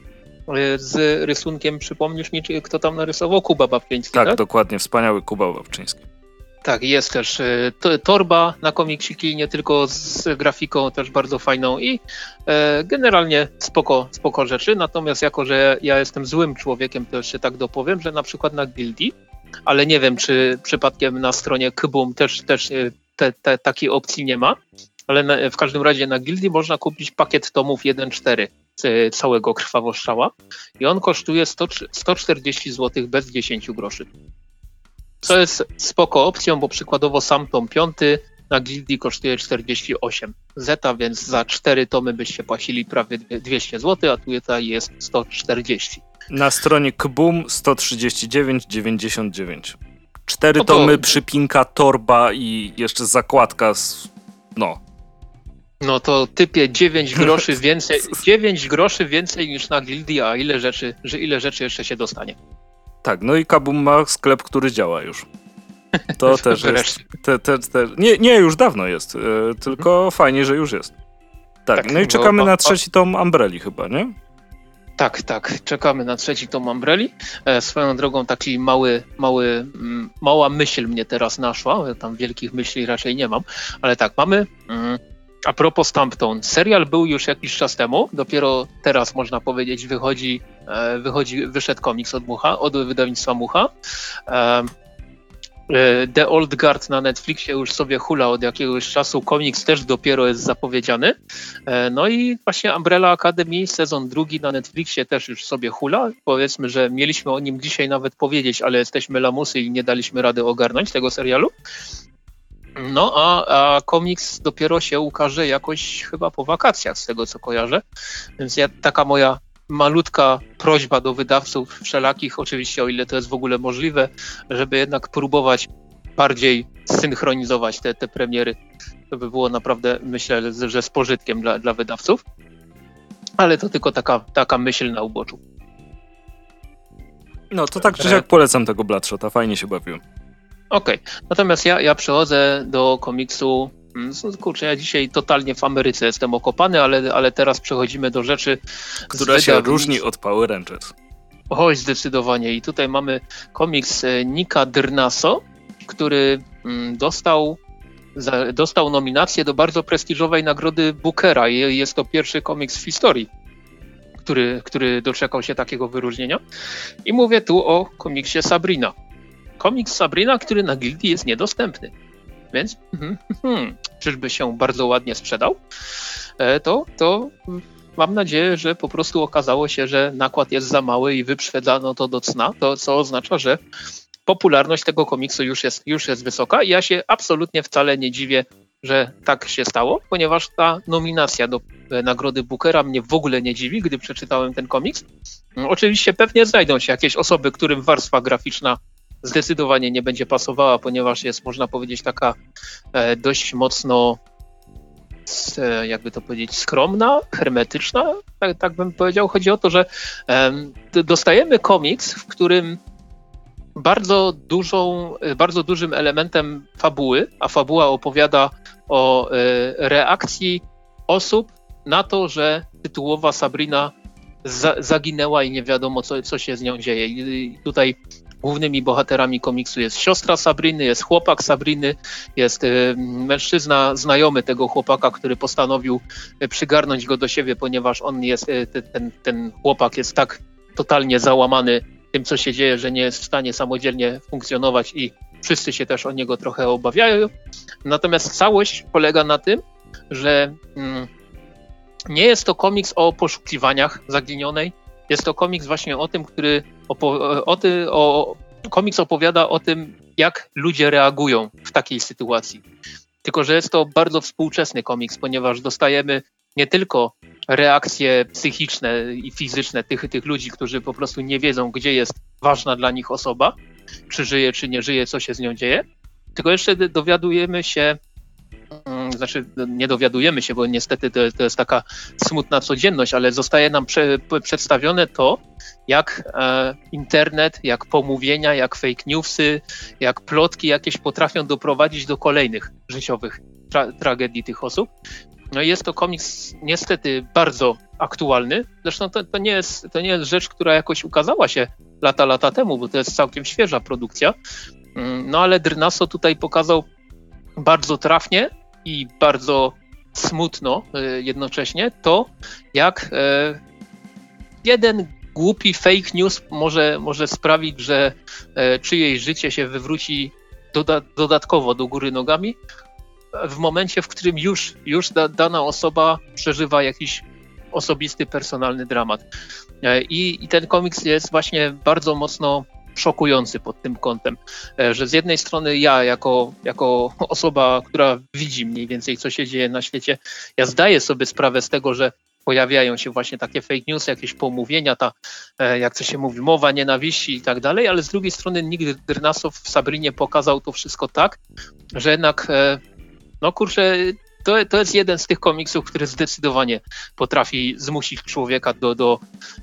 y, z rysunkiem, przypomnisz mi, kto tam narysował? Kuba Babczyński, tak? Tak, dokładnie, wspaniały Kuba Babczyński. Tak, jest też y, torba na komiksiki, nie tylko z grafiką, też bardzo fajną i e, generalnie spoko, spoko rzeczy. Natomiast jako, że ja jestem złym człowiekiem, to jeszcze tak dopowiem, że na przykład na Gildii, ale nie wiem, czy przypadkiem na stronie Kbum też, też e, te, te, takiej opcji nie ma, ale na, w każdym razie na Gildii można kupić pakiet tomów 1.4 z całego Krwawoszczała i on kosztuje 100, 140 zł bez 10 groszy. Co jest spoko opcją, bo przykładowo sam tom piąty na Gildii kosztuje 48 zeta, więc za 4 tomy byście płacili prawie 200 zł, a tutaj jest 140. Na stronie Kbum 139,99. Cztery no to... tomy, przypinka, torba i jeszcze zakładka z... no. No to typie 9 groszy więcej, 9 groszy więcej niż na Gildii, a ile rzeczy, że ile rzeczy jeszcze się dostanie. Tak, no i Kabum ma sklep, który działa już. To też jest. Te, te, te, nie, nie, już dawno jest, yy, tylko mhm. fajnie, że już jest. Tak, tak no i czekamy na trzeci tom Umbrelli chyba, nie? Tak, tak, czekamy na trzeci tom Umbrelli. E, swoją drogą taki mały, mały, m, mała myśl mnie teraz naszła, tam wielkich myśli raczej nie mam, ale tak, mamy mm, a propos Stampton, serial był już jakiś czas temu, dopiero teraz można powiedzieć wychodzi, e, wychodzi wyszedł komiks od Mucha, od wydawnictwa Mucha. E, e, The Old Guard na Netflixie już sobie hula od jakiegoś czasu, komiks też dopiero jest zapowiedziany. No i właśnie Umbrella Academy, sezon drugi na Netflixie też już sobie hula. Powiedzmy, że mieliśmy o nim dzisiaj nawet powiedzieć, ale jesteśmy lamusy i nie daliśmy rady ogarnąć tego serialu. No, a, a komiks dopiero się ukaże jakoś chyba po wakacjach, z tego co kojarzę. Więc ja, taka moja malutka prośba do wydawców wszelakich, oczywiście o ile to jest w ogóle możliwe, żeby jednak próbować bardziej synchronizować te, te premiery. To by było naprawdę, myślę, że z pożytkiem dla, dla wydawców. Ale to tylko taka, taka myśl na uboczu. No to tak czy siak polecam tego Bloodshota, fajnie się bawiłem. Okej, okay. natomiast ja, ja przechodzę do komiksu mm, Kurczę, ja dzisiaj totalnie w Ameryce jestem okopany, ale, ale teraz przechodzimy do rzeczy. Która się różni od Power Rangers. Oj, zdecydowanie. I tutaj mamy komiks e, Nika Drnaso, który mm, dostał, dostał nominację do bardzo prestiżowej nagrody Bookera. Jest to pierwszy komiks w historii, który, który doczekał się takiego wyróżnienia. I mówię tu o komiksie Sabrina. Komiks Sabrina, który na Gildii jest niedostępny. Więc hmm, hmm, czyżby się bardzo ładnie sprzedał? E, to, to mam nadzieję, że po prostu okazało się, że nakład jest za mały i wyprzedzano to do cna, to co oznacza, że popularność tego komiksu już jest, już jest wysoka ja się absolutnie wcale nie dziwię, że tak się stało, ponieważ ta nominacja do e, nagrody Bookera mnie w ogóle nie dziwi, gdy przeczytałem ten komiks. Mm, oczywiście pewnie znajdą się jakieś osoby, którym warstwa graficzna zdecydowanie nie będzie pasowała, ponieważ jest, można powiedzieć, taka e, dość mocno e, jakby to powiedzieć, skromna, hermetyczna, tak, tak bym powiedział. Chodzi o to, że dostajemy komiks, w którym bardzo, dużą, bardzo dużym elementem fabuły, a fabuła opowiada o e, reakcji osób na to, że tytułowa Sabrina za, zaginęła i nie wiadomo, co, co się z nią dzieje. I tutaj głównymi bohaterami komiksu jest siostra Sabriny, jest chłopak Sabriny, jest e, mężczyzna znajomy tego chłopaka, który postanowił e, przygarnąć go do siebie, ponieważ on jest, ten, ten chłopak jest tak totalnie załamany tym, co się dzieje, że nie jest w stanie samodzielnie funkcjonować i wszyscy się też o niego trochę obawiają. Natomiast całość polega na tym, że mm, nie jest to komiks o poszukiwaniach zaginionej, jest to komiks właśnie o tym, który opo- o ty, o, komiks opowiada o tym, jak ludzie reagują w takiej sytuacji. Tylko, że jest to bardzo współczesny komiks, ponieważ dostajemy nie tylko reakcje psychiczne i fizyczne tych, tych ludzi, którzy po prostu nie wiedzą, gdzie jest ważna dla nich osoba, czy żyje, czy nie żyje, co się z nią dzieje, tylko jeszcze dowiadujemy się, znaczy nie dowiadujemy się, bo niestety to, to jest taka smutna codzienność, ale zostaje nam prze, przedstawione to, jak e, internet, jak pomówienia, jak fake newsy, jak plotki jakieś potrafią doprowadzić do kolejnych życiowych tra tragedii tych osób. No jest to komiks niestety bardzo aktualny. Zresztą to, to, nie jest, to nie jest rzecz, która jakoś ukazała się lata, lata temu, bo to jest całkiem świeża produkcja. Mm, no ale Drnaso tutaj pokazał bardzo trafnie i bardzo smutno e, jednocześnie to, jak e, jeden głupi fake news może, może sprawić, że e, czyjeś życie się wywróci doda dodatkowo do góry nogami, w momencie, w którym już, już da, dana osoba przeżywa jakiś osobisty, personalny dramat. I, I ten komiks jest właśnie bardzo mocno szokujący pod tym kątem, e, że z jednej strony ja jako, jako osoba, która widzi mniej więcej, co się dzieje na świecie, ja zdaję sobie sprawę z tego, że pojawiają się właśnie takie fake news, jakieś pomówienia, ta, e, jak to się mówi, mowa nienawiści i tak dalej, ale z drugiej strony nigdy Drnasow w Sabrinie pokazał to wszystko tak, że jednak no kurczę, to, to jest jeden z tych komiksów, który zdecydowanie potrafi zmusić człowieka do, do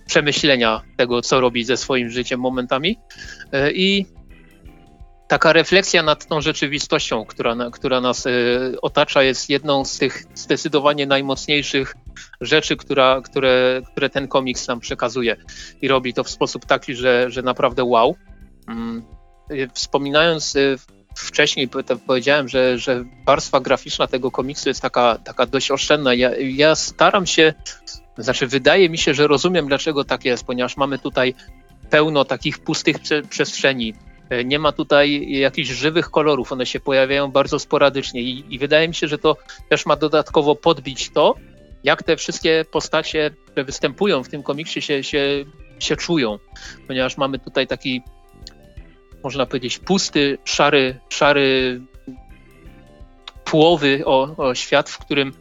przemyślenia tego, co robi ze swoim życiem momentami. E, I taka refleksja nad tą rzeczywistością, która, która nas e, otacza, jest jedną z tych zdecydowanie najmocniejszych rzeczy, która, które, które ten komiks nam przekazuje. I robi to w sposób taki, że, że naprawdę wow. Mm, e, wspominając wcześniej powiedziałem, że, że warstwa graficzna tego komiksu jest taka, taka dość oszczędna. Ja, ja staram się, znaczy wydaje mi się, że rozumiem dlaczego tak jest, ponieważ mamy tutaj pełno takich pustych prze przestrzeni. E, nie ma tutaj jakichś żywych kolorów, one się pojawiają bardzo sporadycznie i, i wydaje mi się, że to też ma dodatkowo podbić to, jak te wszystkie postacie, które występują w tym komiksie się, się, się czują, ponieważ mamy tutaj taki można powiedzieć, pusty, szary, szary płowy, o, o, świat, w którym,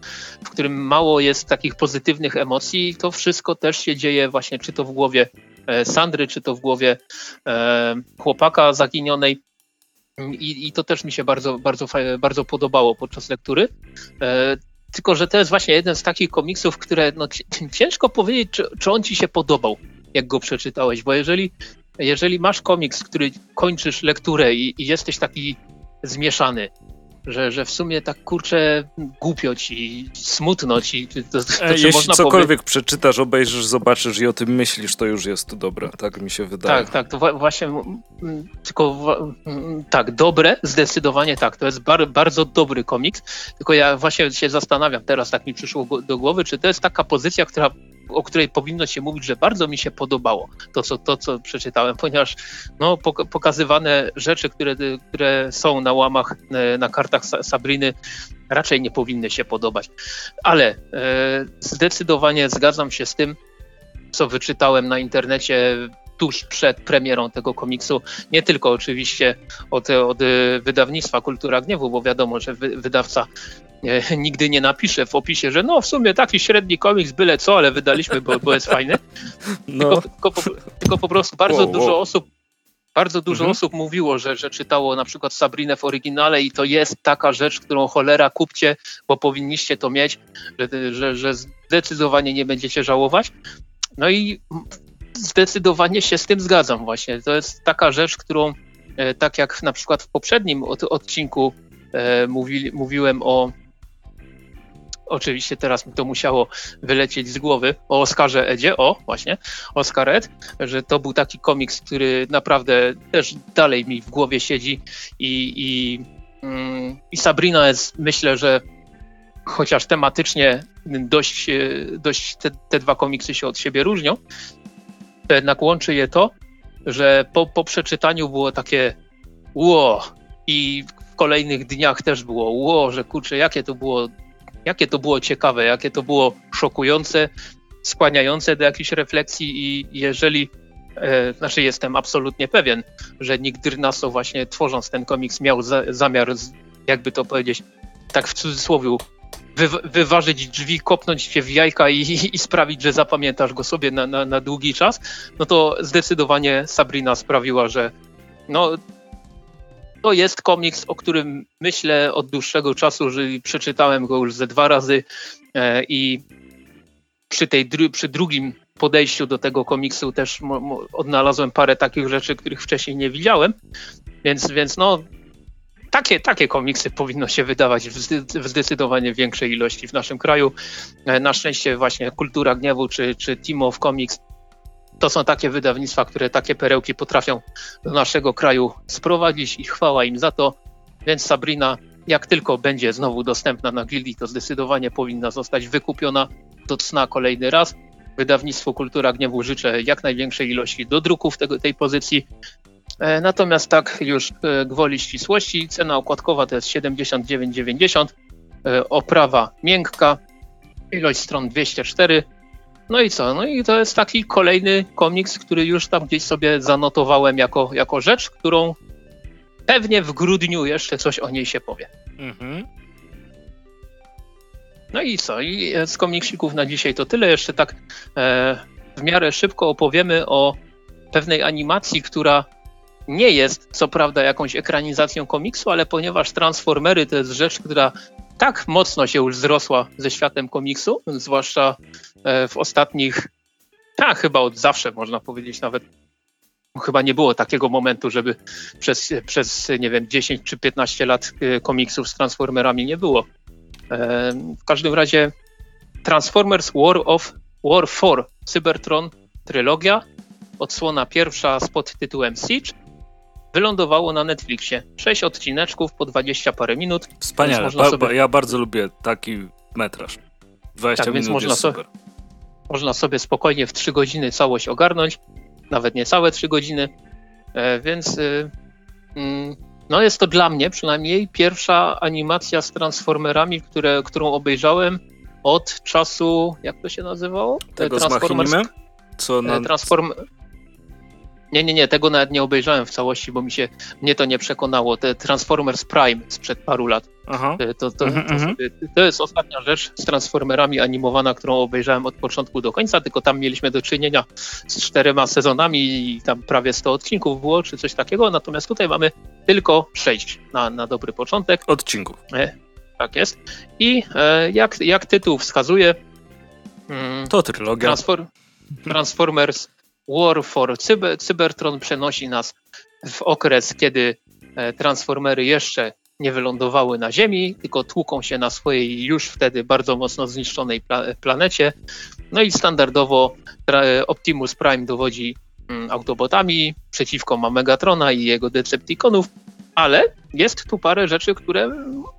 w którym mało jest takich pozytywnych emocji. To wszystko też się dzieje właśnie, czy to w głowie e, Sandry, czy to w głowie e, chłopaka zaginionej. I, I, to też mi się bardzo, bardzo, bardzo podobało podczas lektury. E, tylko, że to jest właśnie jeden z takich komiksów, które no, ciężko powiedzieć, czy, czy on ci się podobał, jak go przeczytałeś, bo jeżeli, jeżeli masz komiks, który kończysz lekturę i, i jesteś taki zmieszany, że, że w sumie tak kurczę głupio ci, smutno ci. To, to, to, Jeśli cokolwiek przeczytasz, obejrzysz, zobaczysz i o tym myślisz, to już jest dobre, tak mi się wydaje. Tak, tak, to właśnie tylko tak, dobre, zdecydowanie tak, to jest bar, bardzo dobry komiks, tylko ja właśnie się zastanawiam, teraz tak mi przyszło do głowy, czy to jest taka pozycja, która o której powinno się mówić, że bardzo mi się podobało to, co, to, co przeczytałem, ponieważ no, pokazywane rzeczy, które, które są na łamach, e, na kartach Sabriny, raczej nie powinny się podobać. Ale e, zdecydowanie zgadzam się z tym, co wyczytałem na internecie tuż przed premierą tego komiksu. Nie tylko oczywiście od, od wydawnictwa Kultura Gniewu, bo wiadomo, że wy, wydawca nigdy nie napisze w opisie, że no w sumie taki średni komiks, byle co, ale wydaliśmy, bo, bo jest fajny. No. Tylko, tylko, po, tylko, po, prostu bardzo wow, dużo wow. osób bardzo dużo mhm. osób mówiło, że, że czytało na przykład Sabrinę w oryginale i to jest taka rzecz, którą cholera kupcie, bo powinniście to mieć, że, że, że zdecydowanie nie będziecie żałować. No i zdecydowanie się z tym zgadzam właśnie. To jest taka rzecz, którą e, tak jak na przykład w poprzednim odcinku e, mówi, mówiłem o oczywiście teraz mi to musiało wylecieć z głowy, o Oskarze Edzie, o właśnie, Oscar Ed, że to był taki komiks, który naprawdę też dalej mi w głowie siedzi i, i, mm, i Sabrina jest, myślę, że chociaż tematycznie dość, e, dość te, te dwa komiksy się od siebie różnią, to jednak łączy je to, że po, po przeczytaniu było takie ło! I w kolejnych dniach też było ło, że kurczę, jakie to było, jakie to było ciekawe, jakie to było szokujące, skłaniające do jakiejś refleksji i jeżeli e, znaczy jestem absolutnie pewien, że Nick Dyrnaso właśnie tworząc ten komiks miał za, zamiar, jakby to powiedzieć, tak w cudzysłowie wy, wyważyć drzwi, kopnąć się w jajka i, i sprawić, że zapamiętasz go sobie na, na, na, długi czas, no to zdecydowanie Sabrina sprawiła, że no, to jest komiks, o którym myślę od dłuższego czasu, że przeczytałem go już ze dwa razy e, i przy, tej, przy drugim podejściu do tego komiksu też odnalazłem parę takich rzeczy, których wcześniej nie widziałem, więc, więc no takie, takie komiksy powinno się wydawać w zdecydowanie większej ilości w naszym kraju. E, na szczęście właśnie Kultura Gniewu czy, czy Team of Comics to są takie wydawnictwa, które takie perełki potrafią do naszego kraju sprowadzić i chwała im za to. Więc Sabrina, jak tylko będzie znowu dostępna na Gildii, to zdecydowanie powinna zostać wykupiona do cna kolejny raz. Wydawnictwu Kultura Gniewu życzę jak największej ilości dodruków tego, tej pozycji. E, natomiast tak już e, gwoli ścisłości, cena okładkowa to jest 79,90, e, oprawa miękka, ilość stron 204. No i co? No i to jest taki kolejny komiks, który już tam gdzieś sobie zanotowałem jako, jako rzecz, którą pewnie w grudniu jeszcze coś o niej się powie. Mhm. No i co? I z komiksików na dzisiaj to tyle. Jeszcze tak e, w miarę szybko opowiemy o pewnej animacji, która nie jest co prawda jakąś ekranizacją komiksu, ale ponieważ Transformery to jest rzecz, która tak mocno się już zrosła ze światem komiksu, zwłaszcza e, w ostatnich, a chyba od zawsze można powiedzieć nawet, chyba nie było takiego momentu, żeby przez, przez nie wiem, 10 czy 15 lat e, komiksów z Transformerami nie było. E, w każdym razie Transformers War of War 4 Cybertron trylogia, odsłona pierwsza z podtytułem Siege, wylądowało na Netflixie. Sześć odcineczków po 20 parę minut. Wspaniale, ba sobie... ja bardzo lubię taki metraż. 20 tak, minut można, so... można sobie spokojnie w 3 godziny całość ogarnąć, nawet nie całe 3 godziny, e, więc y, mm, no jest to dla mnie przynajmniej pierwsza animacja z Transformerami, które, którą obejrzałem od czasu, jak to się nazywało? Tego Transformers... Co na... Transform... Nie, nie, nie, tego nawet nie obejrzałem w całości, bo mi się, mnie to nie przekonało. Te Transformers Prime sprzed paru lat. Aha. E, To, to, Mhm, to, mhm. sobie, to jest ostatnia rzecz z Transformerami animowana, którą obejrzałem od początku do końca, tylko tam mieliśmy do czynienia z czterema sezonami i tam prawie 100 odcinków było, czy coś takiego, natomiast tutaj mamy tylko 6 na, na dobry początek. Odcinków. Tak jest. I e, jak, jak tytuł wskazuje, mm, To trylogia. Transform, Transformers War for Cyber, Cybertron przenosi nas w okres, kiedy e, Transformery jeszcze nie wylądowały na Ziemi, tylko tłuką się na swojej już wtedy bardzo mocno zniszczonej pla planecie. No i standardowo tra- Optimus Prime dowodzi mm, Autobotami, przeciwko ma Megatrona i jego Decepticonów, ale jest tu parę rzeczy, które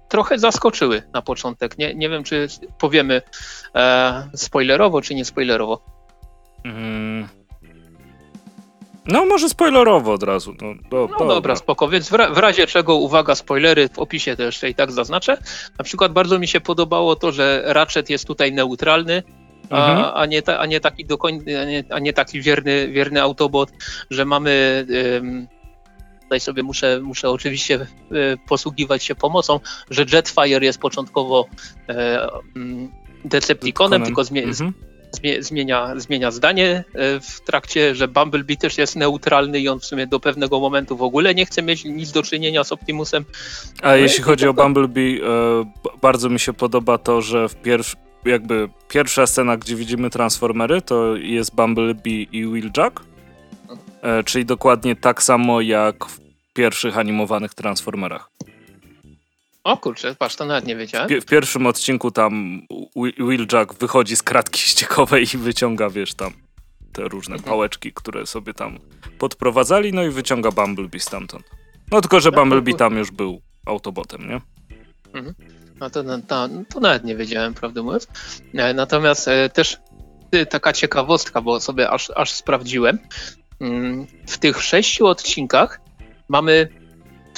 trochę zaskoczyły na początek. Nie, nie wiem, czy powiemy e, spoilerowo, czy nie spoilerowo. Mm. No, może spoilerowo od razu. No, do, No dobra, spoko, więc w, ra- w razie czego, uwaga, spoilery, w opisie to jeszcze i tak zaznaczę. Na przykład bardzo mi się podobało to, że Ratchet jest tutaj neutralny, Mhm. a, a, nie, ta, a nie taki do koń, a, nie, a nie taki wierny, wierny Autobot, że mamy... Ym, Tutaj sobie muszę, muszę oczywiście y, posługiwać się pomocą, że Jetfire jest początkowo e, mm, Decepticonem, tylko zmie, Mhm. Zmie, zmienia, zmienia zdanie e, w trakcie, że Bumblebee też jest neutralny i on w sumie do pewnego momentu w ogóle nie chce mieć nic do czynienia z Optimusem. A jeśli chodzi o Bumblebee, e, bardzo mi się podoba to, że w pierwszy, jakby pierwsza scena, gdzie widzimy Transformery, to jest Bumblebee i Wheeljack, e, czyli dokładnie tak samo jak w pierwszych animowanych Transformerach. O kurczę, patrz, to nawet nie wiedziałem. W pierwszym odcinku tam Whe- Wheeljack wychodzi z kratki ściekowej i wyciąga, wiesz, tam te różne Mhm. pałeczki, które sobie tam podprowadzali, no i wyciąga Bumblebee stamtąd. No tylko, że No to Bumblebee tam już był Autobotem, nie? No to, to, to nawet nie wiedziałem, prawdę mówiąc. E, Natomiast e, też e, taka ciekawostka, bo sobie aż, aż sprawdziłem. Mm, W tych sześciu odcinkach mamy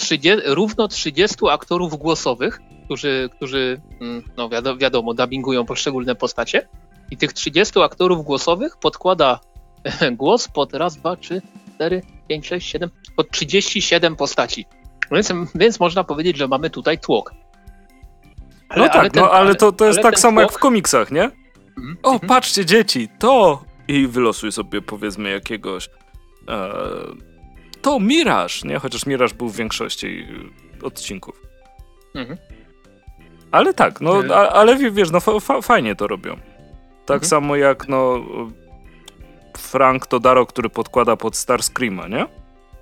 30, równo 30 aktorów głosowych, którzy, którzy mm, no wiadomo, wiadomo, dubbingują poszczególne postacie. I tych 30 aktorów głosowych podkłada głos pod raz, dwa, trzy, cztery, pięć, sześć, siedem, pod 37 postaci. Więc, więc można powiedzieć, że mamy tutaj tłok. no tak, ten- no ale to, to jest ale tak samo jak w tłok- komiksach, nie? Mhm, O, mhm. patrzcie dzieci, to! I wylosuj sobie powiedzmy jakiegoś e, to Miraż, nie? Chociaż Miraż był w większości y, odcinków. Mhm. Ale tak, no, Nie. a, ale wiesz, no fa, fa, fajnie to robią. Tak Mhm. samo jak no Frank Todaro, który podkłada pod Starscreama, nie?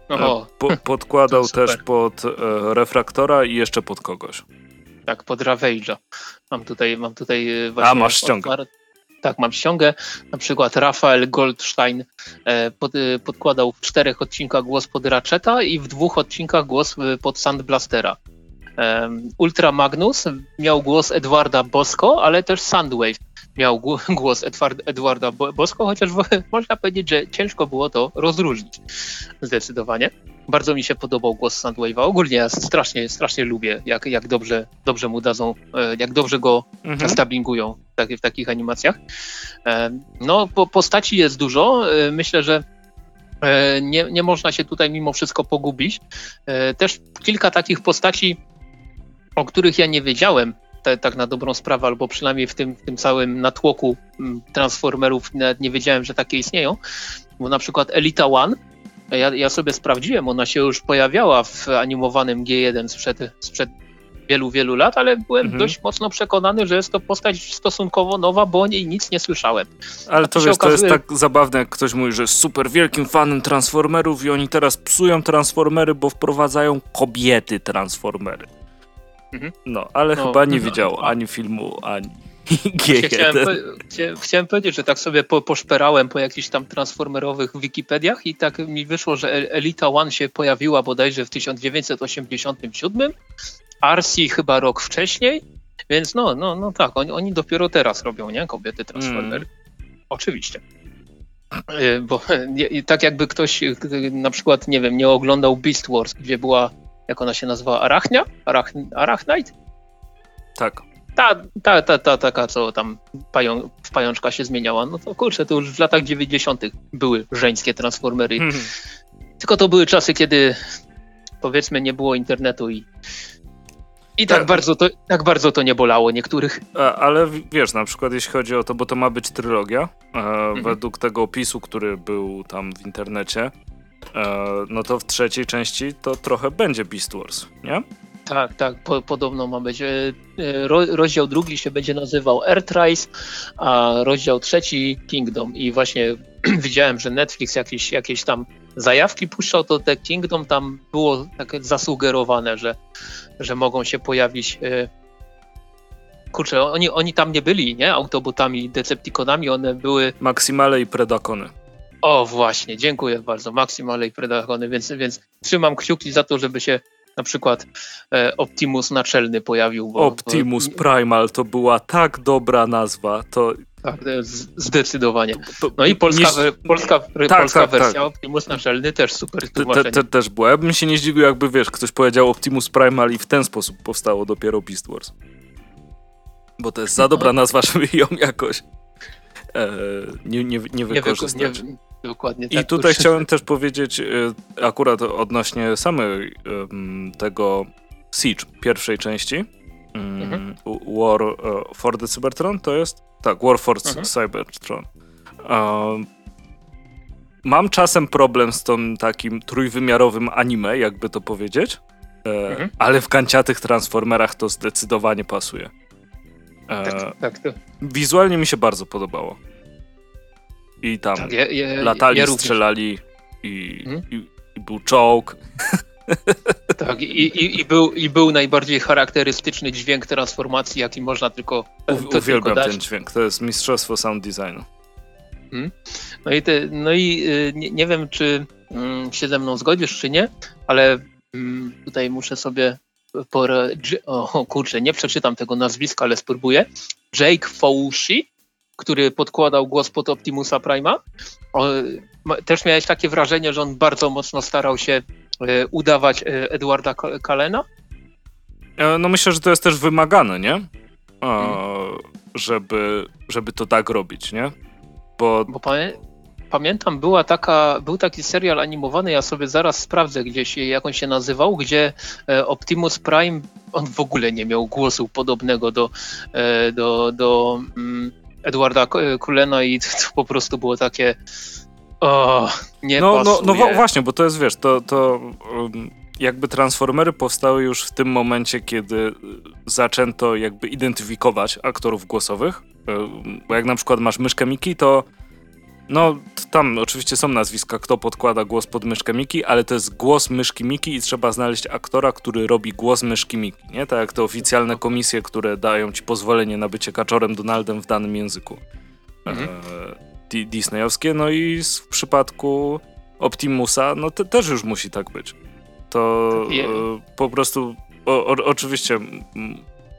Oho, Po, podkładał też pod e, Refraktora i jeszcze pod kogoś. tak, pod Ravage'a. Mam tutaj, mam tutaj e, właśnie... A, masz ściągę. Tak, mam ściągę. Na przykład Rafael Goldstein e, pod, e, podkładał w czterech odcinkach głos pod Ratcheta i w dwóch odcinkach głos e, pod Sandblastera. Ultra Magnus miał głos Edwarda Bosko, ale też Sandwave miał gł- głos Edward, Edwarda Bo- Bosko, chociaż można powiedzieć, że ciężko było to rozróżnić. Zdecydowanie. Bardzo mi się podobał głos Sandwave'a. Ogólnie ja strasznie, strasznie lubię, jak, jak dobrze, dobrze mu dadzą, e, jak dobrze go Mhm. dubbingują w, taki, w takich animacjach. E, No, po, postaci jest dużo. E, Myślę, że nie, nie można się tutaj mimo wszystko pogubić. Też kilka takich postaci, o których ja nie wiedziałem, te, tak na dobrą sprawę, albo przynajmniej w tym, w tym całym natłoku mm, Transformerów nie wiedziałem, że takie istnieją. Bo na przykład Elita One, ja, ja sobie sprawdziłem, ona się już pojawiała w animowanym G1 sprzed, sprzed wielu, wielu lat, ale byłem Mhm. dość mocno przekonany, że jest to postać stosunkowo nowa, bo o niej nic nie słyszałem. Ale to wiesz, to jest okazuje- tak zabawne, jak ktoś mówi, że jest super wielkim fanem Transformerów i oni teraz psują Transformery, bo wprowadzają kobiety Transformery. Mhm. No, ale No, chyba nie no, widział no. ani filmu, ani Chciałem, G1. po, chcia- chciałem powiedzieć, że tak sobie po, poszperałem po jakichś tam transformerowych Wikipediach i tak mi wyszło, że El- Elita One się pojawiła bodajże w 1987, Arsi chyba rok wcześniej, więc no, no, no tak, oni, oni dopiero teraz robią, nie? Kobiety Transformery. Oczywiście. Y, Bo nie, i tak jakby ktoś y, na przykład, nie wiem, nie oglądał Beast Wars, gdzie była, jak ona się nazywała, Arachnia? Arach, Arachnite? Tak. Ta, ta, ta, ta, taka, co tam pają, w pajączka się zmieniała, no to kurczę, to już w latach 90. były żeńskie transformery. Hmm. Tylko to były czasy, kiedy powiedzmy nie było internetu i i tak, Tak. bardzo to, tak bardzo to nie bolało niektórych. Ale wiesz, na przykład jeśli chodzi o to, bo to ma być trylogia, e, według tego opisu, który był tam w internecie, e, no to w trzeciej części to trochę będzie Beast Wars, nie? Tak, tak, po, podobno ma być. E, e, Ro, rozdział drugi się będzie nazywał Earthrise, a rozdział trzeci Kingdom. I właśnie widziałem, że Netflix jakieś, jakieś tam zajawki puszczał, to te Kingdom tam było tak zasugerowane, że, że mogą się pojawić. E, kurczę, oni, oni tam nie byli, nie? Autobotami, Decepticonami, one były Maximale i Predacony. O, właśnie, dziękuję bardzo. Maximale i Predacony, więc, więc trzymam kciuki za to, żeby się na przykład e, Optimus Naczelny pojawił. Bo, Optimus Primal to była tak dobra nazwa, to... tak, jest zdecydowanie. No i polska, nie- polska, Tak, polska tak, wersja tak. Optimus Naczelny też super te, te, też było. Ja bym się nie zdziwił, jakby, wiesz, ktoś powiedział Optimus Primal i w ten sposób powstało dopiero Beast Wars. Bo to jest za dobra nazwa, żeby ją jakoś e, nie, nie, nie nie, wyko- wykorzystać. nie, dokładnie I tak. tutaj kurczę. chciałem też powiedzieć y, akurat odnośnie samej tego Siege pierwszej części. Mhm. War e, for the Cybertron to jest? Tak, War for Mhm. Cybertron. Mam czasem problem z tym takim trójwymiarowym anime, jakby to powiedzieć, e, Mhm. ale w kanciatych Transformerach to zdecydowanie pasuje. E, Tak, tak, to, wizualnie mi się bardzo podobało. I tam tak, latali, ja strzelali i, Mhm. i, i był czołg. Tak, i, i, był, i był najbardziej charakterystyczny dźwięk transformacji, jaki można tylko, U, tylko uwielbiam dać. ten dźwięk. To jest mistrzostwo sound designu. No i, te, no i y, nie, nie wiem, czy mm, się ze mną zgodzisz, czy nie, ale mm, tutaj muszę sobie pora... Dż- O kurczę, nie przeczytam tego nazwiska, ale spróbuję. Jake Fauci, który podkładał głos pod Optimusa Prima. O, ma- też miałeś takie wrażenie, że on bardzo mocno starał się e, udawać e, Edwarda Ka- Kalena? E, No myślę, że to jest też wymagane, nie? E, Mhm. żeby, żeby to tak robić, nie? Bo Bo pamię pamiętam, była taka, był taki serial animowany, ja sobie zaraz sprawdzę gdzieś, jak on się nazywał, gdzie Optimus Prime, on w ogóle nie miał głosu podobnego do, e, do, do mm, Edwarda K- Culena i to, to po prostu było takie o, nie no, no, pasuje. no właśnie, bo to jest, wiesz, to, to um, jakby Transformery powstały już w tym momencie, kiedy y, zaczęto jakby identyfikować aktorów głosowych. Y, Bo jak na przykład masz myszkę Miki, to no tam oczywiście są nazwiska, kto podkłada głos pod myszkę Miki, ale to jest głos myszki Miki i trzeba znaleźć aktora, który robi głos myszki Miki, nie? Tak jak te oficjalne komisje, które dają ci pozwolenie na bycie kaczorem Donaldem w danym języku. Mhm. E, di- Disneyowskie, no i w przypadku Optimusa, no to też już musi tak być. To Je- e, po prostu, o, o, oczywiście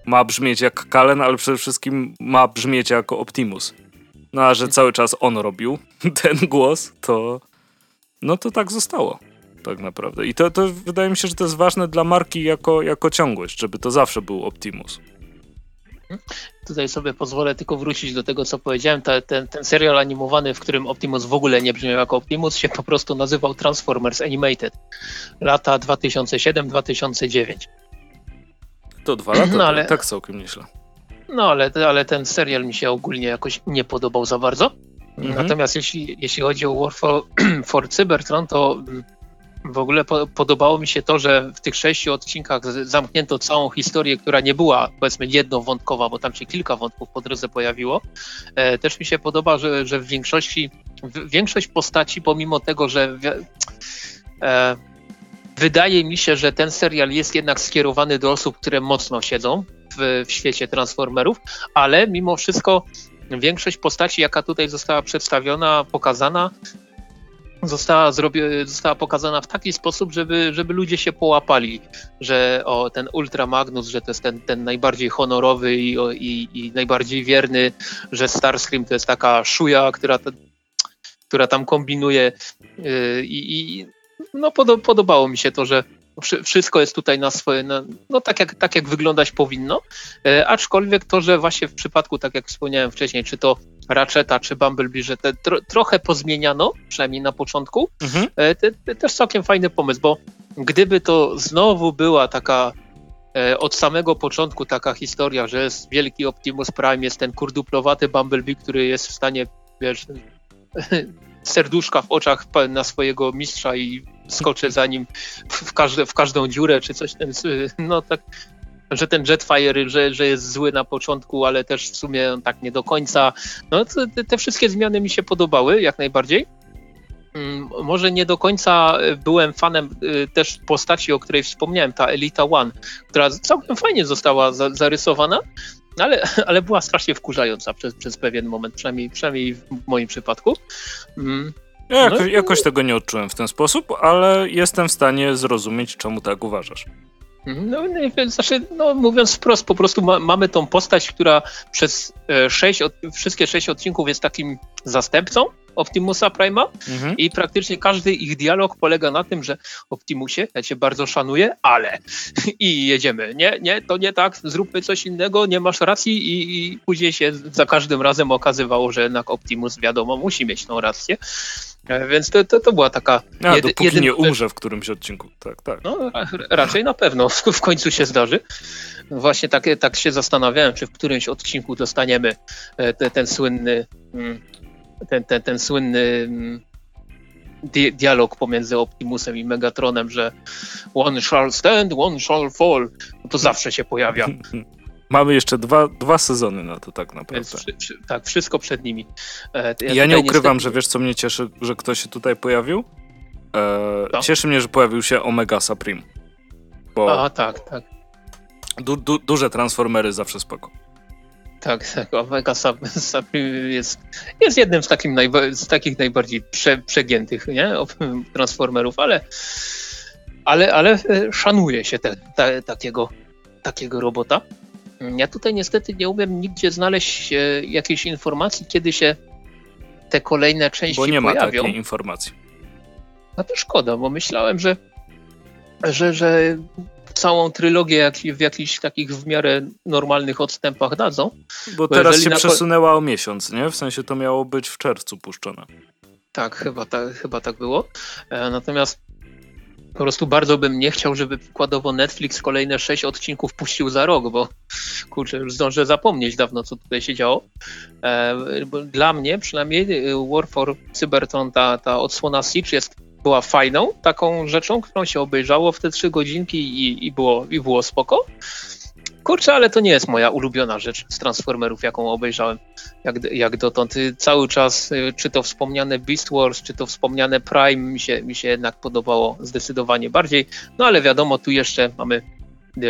ma brzmieć jak Kalen, ale przede wszystkim ma brzmieć jako Optimus. No a że cały czas on robił ten głos, to no to tak zostało. Tak naprawdę. I to, to wydaje mi się, że to jest ważne dla marki jako, jako ciągłość, żeby to zawsze był Optimus. Tutaj sobie pozwolę tylko wrócić do tego, co powiedziałem. Ta, ten, ten serial animowany, w którym Optimus w ogóle nie brzmiał jako Optimus, się po prostu nazywał Transformers Animated. Lata 2007-2009. To dwa lata, No, ale- tak, całkiem nieźle. No ale, ale ten serial mi się ogólnie jakoś nie podobał za bardzo. Mhm. Natomiast jeśli, jeśli chodzi o War for, for Cybertron, to mm, w ogóle po, podobało mi się to, że w tych sześciu odcinkach zamknięto całą historię, która nie była powiedzmy jednowątkowa, bo tam się kilka wątków po drodze pojawiło. E, też mi się podoba, że, że w większości, w, większość postaci, pomimo tego, że wi- e, wydaje mi się, że ten serial jest jednak skierowany do osób, które mocno siedzą w, w świecie Transformerów, ale mimo wszystko większość postaci, jaka tutaj została przedstawiona, pokazana, została, zrobi- została pokazana w taki sposób, żeby, żeby ludzie się połapali, że o, ten Ultra Magnus, że to jest ten, ten najbardziej honorowy i, i, i najbardziej wierny, że Starscream to jest taka szuja, która, ta- która tam kombinuje yy, i, i no podo, podobało mi się to, że wszystko jest tutaj na swoje, na, no tak jak, tak jak wyglądać powinno, e, aczkolwiek to, że właśnie w przypadku, tak jak wspomniałem wcześniej, czy to Ratcheta, czy Bumblebee, że te tro, trochę pozmieniano, przynajmniej na początku, mhm. e, te, te, też całkiem fajny pomysł, bo gdyby to znowu była taka e, od samego początku taka historia, że jest wielki Optimus Prime, jest ten kurduplowaty Bumblebee, który jest w stanie, wiesz, serduszka w oczach na swojego mistrza i skoczy za nim w, każde, w każdą dziurę, czy coś ten, no tak, że ten Jetfire, że, że jest zły na początku, ale też w sumie tak nie do końca. No te, te wszystkie zmiany mi się podobały, jak najbardziej. Mm, może nie do końca byłem fanem y, też postaci, o której wspomniałem, ta Elita One, która całkiem fajnie została zarysowana, ale, ale była strasznie wkurzająca przez, przez pewien moment, przynajmniej, przynajmniej w moim przypadku. Ja jakoś, no, jakoś tego nie odczułem w ten sposób, ale jestem w stanie zrozumieć, czemu tak uważasz. Mhm. No, znaczy, no, mówiąc wprost, po prostu ma, mamy tą postać, która przez e, sześć, od, wszystkie sześć odcinków jest takim zastępcą Optimusa Prima mhm. i praktycznie każdy ich dialog polega na tym, że Optimusie, ja cię bardzo szanuję, ale i jedziemy. Nie, nie, to nie tak, zróbmy coś innego, nie masz racji i, i później się za każdym razem okazywało, że jednak Optimus wiadomo musi mieć tą rację. E, więc to, to, to była taka. A, jedy, dopóki jedyn... nie umrze w którymś odcinku. Tak, tak. No, raczej na pewno w, końcu się zdarzy. Właśnie tak, tak się zastanawiałem, czy w którymś odcinku dostaniemy e, te, ten słynny mm, ten, ten, ten słynny mm, di dialog pomiędzy Optimusem i Megatronem, że one shall stand, one shall fall, to zawsze się pojawia. Mamy jeszcze dwa, dwa sezony na to tak naprawdę. Przy, przy, tak, wszystko przed nimi. E, ja, ja nie ukrywam, niestety... że wiesz co mnie cieszy, że ktoś się tutaj pojawił? E, cieszy mnie, że pojawił się Omega Supreme. Bo A, tak, tak. Du, du, duże transformery zawsze spoko. Tak, tak. Omega Supreme jest, jest jednym z, takim najba, z takich najbardziej prze, przegiętych nie? transformerów, ale, ale, ale e, szanuje się te, te, takiego, takiego robota. Ja tutaj niestety nie umiem nigdzie znaleźć e, jakiejś informacji, kiedy się te kolejne części Bo nie ma pojawią. takiej informacji. No to szkoda, bo myślałem, że, że, że całą trylogię jak, w jakichś takich w miarę normalnych odstępach dadzą. Bo, bo teraz się na... przesunęła o miesiąc, nie? W sensie to miało być w czerwcu puszczone. Tak, chyba tak, chyba tak było. E, natomiast po prostu bardzo bym nie chciał, żeby przykładowo Netflix kolejne sześć odcinków puścił za rok, bo kurczę, już zdążę zapomnieć dawno, co tutaj się działo. E, dla mnie przynajmniej y, War for Cybertron, ta, ta odsłona Siege jest była fajną taką rzeczą, którą się obejrzało w te trzy godzinki i, i, było, i było spoko. Kurczę, ale to nie jest moja ulubiona rzecz z Transformerów, jaką obejrzałem jak, jak dotąd. Cały czas, y, czy to wspomniane Beast Wars, czy to wspomniane Prime, mi się, mi się jednak podobało zdecydowanie bardziej. No ale wiadomo, tu jeszcze mamy e,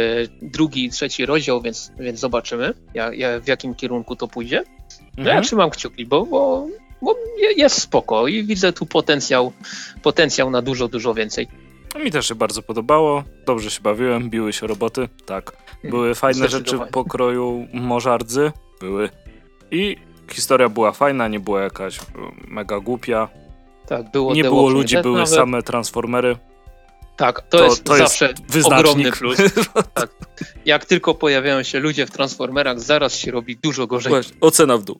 drugi i trzeci rozdział, więc, więc zobaczymy, jak, w jakim kierunku to pójdzie. No mhm. ja trzymam kciuki, bo, bo bo jest spoko i widzę tu potencjał, potencjał na dużo, dużo więcej. Mi też się bardzo podobało, dobrze się bawiłem, biły się roboty, tak. Były fajne rzeczy w pokroju morzardzy, były. I historia była fajna, nie była jakaś e, mega głupia. Tak, było Nie było ludzi, były nawet... same transformery. Tak, to, to jest to zawsze jest ogromny plus. tak. Jak tylko pojawiają się ludzie w transformerach, zaraz się robi dużo gorzej. Właśnie, ocena w dół.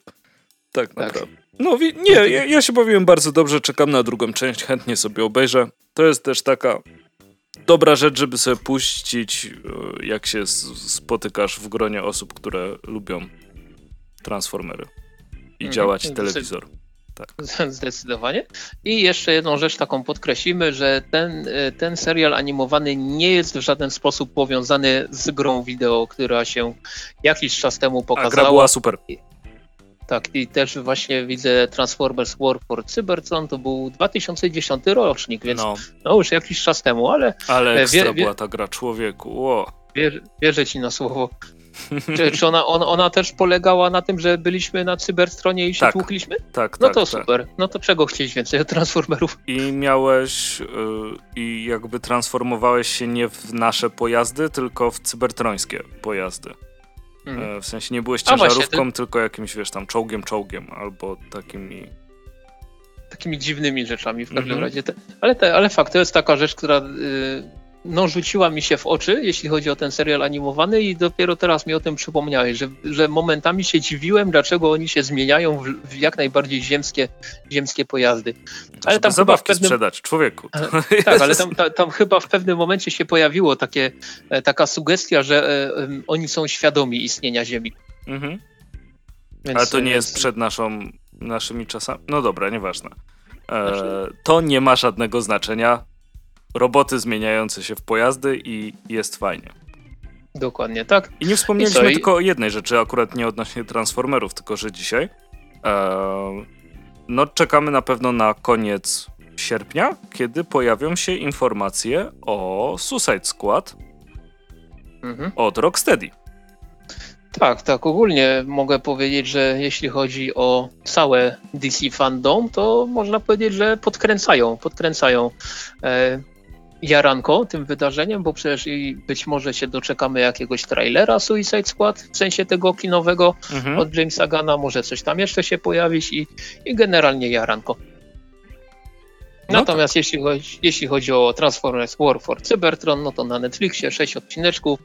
Tak, tak. naprawdę. No nie, ja, ja się bawiłem bardzo dobrze, czekam na drugą część, chętnie sobie obejrzę. To jest też taka dobra rzecz, żeby sobie puścić, e, jak się spotykasz w gronie osób, które lubią Transformery i mhm. działać telewizor. Tak. Zdecydowanie. I jeszcze jedną rzecz taką podkreślimy, że ten, e, ten serial animowany nie jest w żaden sposób powiązany z grą wideo, która się jakiś czas temu pokazała. A gra była super. Tak, i też właśnie widzę Transformers War for Cybertron, to był 2010 rocznik, więc no, no już jakiś czas temu, ale... Ale e, ekstra wie, wie, była ta gra człowieku, Ło. Wierzę, wierzę ci na słowo. czy, czy ona, on, ona też polegała na tym, że byliśmy na cyberstronie i się tak, tłukliśmy? Tak, No tak, to tak. super. No to czego chcieć więcej od Transformerów? I miałeś, yy, i jakby transformowałeś się nie w nasze pojazdy, tylko w cybertrońskie pojazdy. Mhm. W sensie nie byłeś ciężarówką, właśnie, tylko jakimś, wiesz, tam czołgiem, czołgiem, albo takimi... Takimi dziwnymi rzeczami w każdym mhm. razie. Ale, te, ale fakt, to jest taka rzecz, która... Yy, no, rzuciła mi się w oczy, jeśli chodzi o ten serial animowany i dopiero teraz mi o tym przypomniałeś, że, że momentami się dziwiłem, dlaczego oni się zmieniają w, w jak najbardziej ziemskie, ziemskie pojazdy. Ale tam zabawki pewnym... sprzedać, człowieku. tak, ale tam, tam, tam, chyba w pewnym momencie się pojawiło takie, e, taka sugestia, że e, oni są świadomi istnienia Ziemi. Mhm. Więc, ale to nie jest przed naszą, naszymi czasami? No dobra, nieważne. E, to nie ma żadnego znaczenia roboty zmieniające się w pojazdy i jest fajnie. Dokładnie tak. I nie wspomnieliśmy I tylko o jednej rzeczy, akurat nie odnośnie Transformerów, tylko że dzisiaj e, no czekamy na pewno na koniec sierpnia, kiedy pojawią się informacje o Suicide Squad mhm. od Rocksteady. Tak, tak. Ogólnie mogę powiedzieć, że jeśli chodzi o całe DC fandom, to można powiedzieć, że podkręcają, podkręcają e, jaranko tym wydarzeniem, bo przecież i być może się doczekamy jakiegoś trailera Suicide Squad, w sensie tego kinowego mhm. od Jamesa Gana, może coś tam jeszcze się pojawić i, i generalnie jaranko. No Natomiast jeśli, chodzi, jeśli chodzi o Transformers War for Cybertron, no to na Netflixie 6 odcineczków,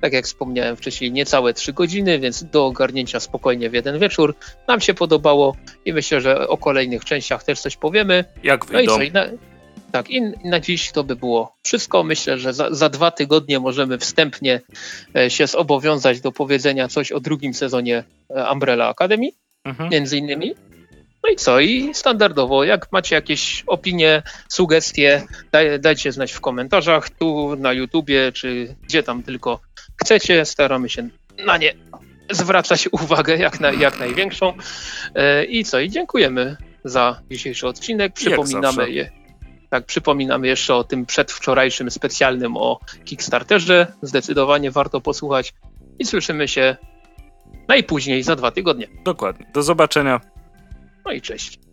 tak jak wspomniałem wcześniej, niecałe 3 godziny, więc do ogarnięcia spokojnie w jeden wieczór. Nam się podobało i myślę, że o kolejnych częściach też coś powiemy. Jak wyjdą. No i co, tak, i na dziś to by było wszystko. Myślę, że za, za, dwa tygodnie możemy wstępnie e, się zobowiązać do powiedzenia coś o drugim sezonie e, Umbrella Academy, mhm. między innymi. No i co? I standardowo, jak macie jakieś opinie, sugestie, daj, dajcie znać w komentarzach, tu na YouTubie, czy gdzie tam tylko chcecie. Staramy się na nie zwracać uwagę jak, na, jak największą. E, I co? I dziękujemy za dzisiejszy odcinek. Przypominamy je. Tak, przypominamy jeszcze o tym przedwczorajszym specjalnym o Kickstarterze. Zdecydowanie warto posłuchać i słyszymy się najpóźniej za dwa tygodnie. Dokładnie. Do zobaczenia. No i cześć.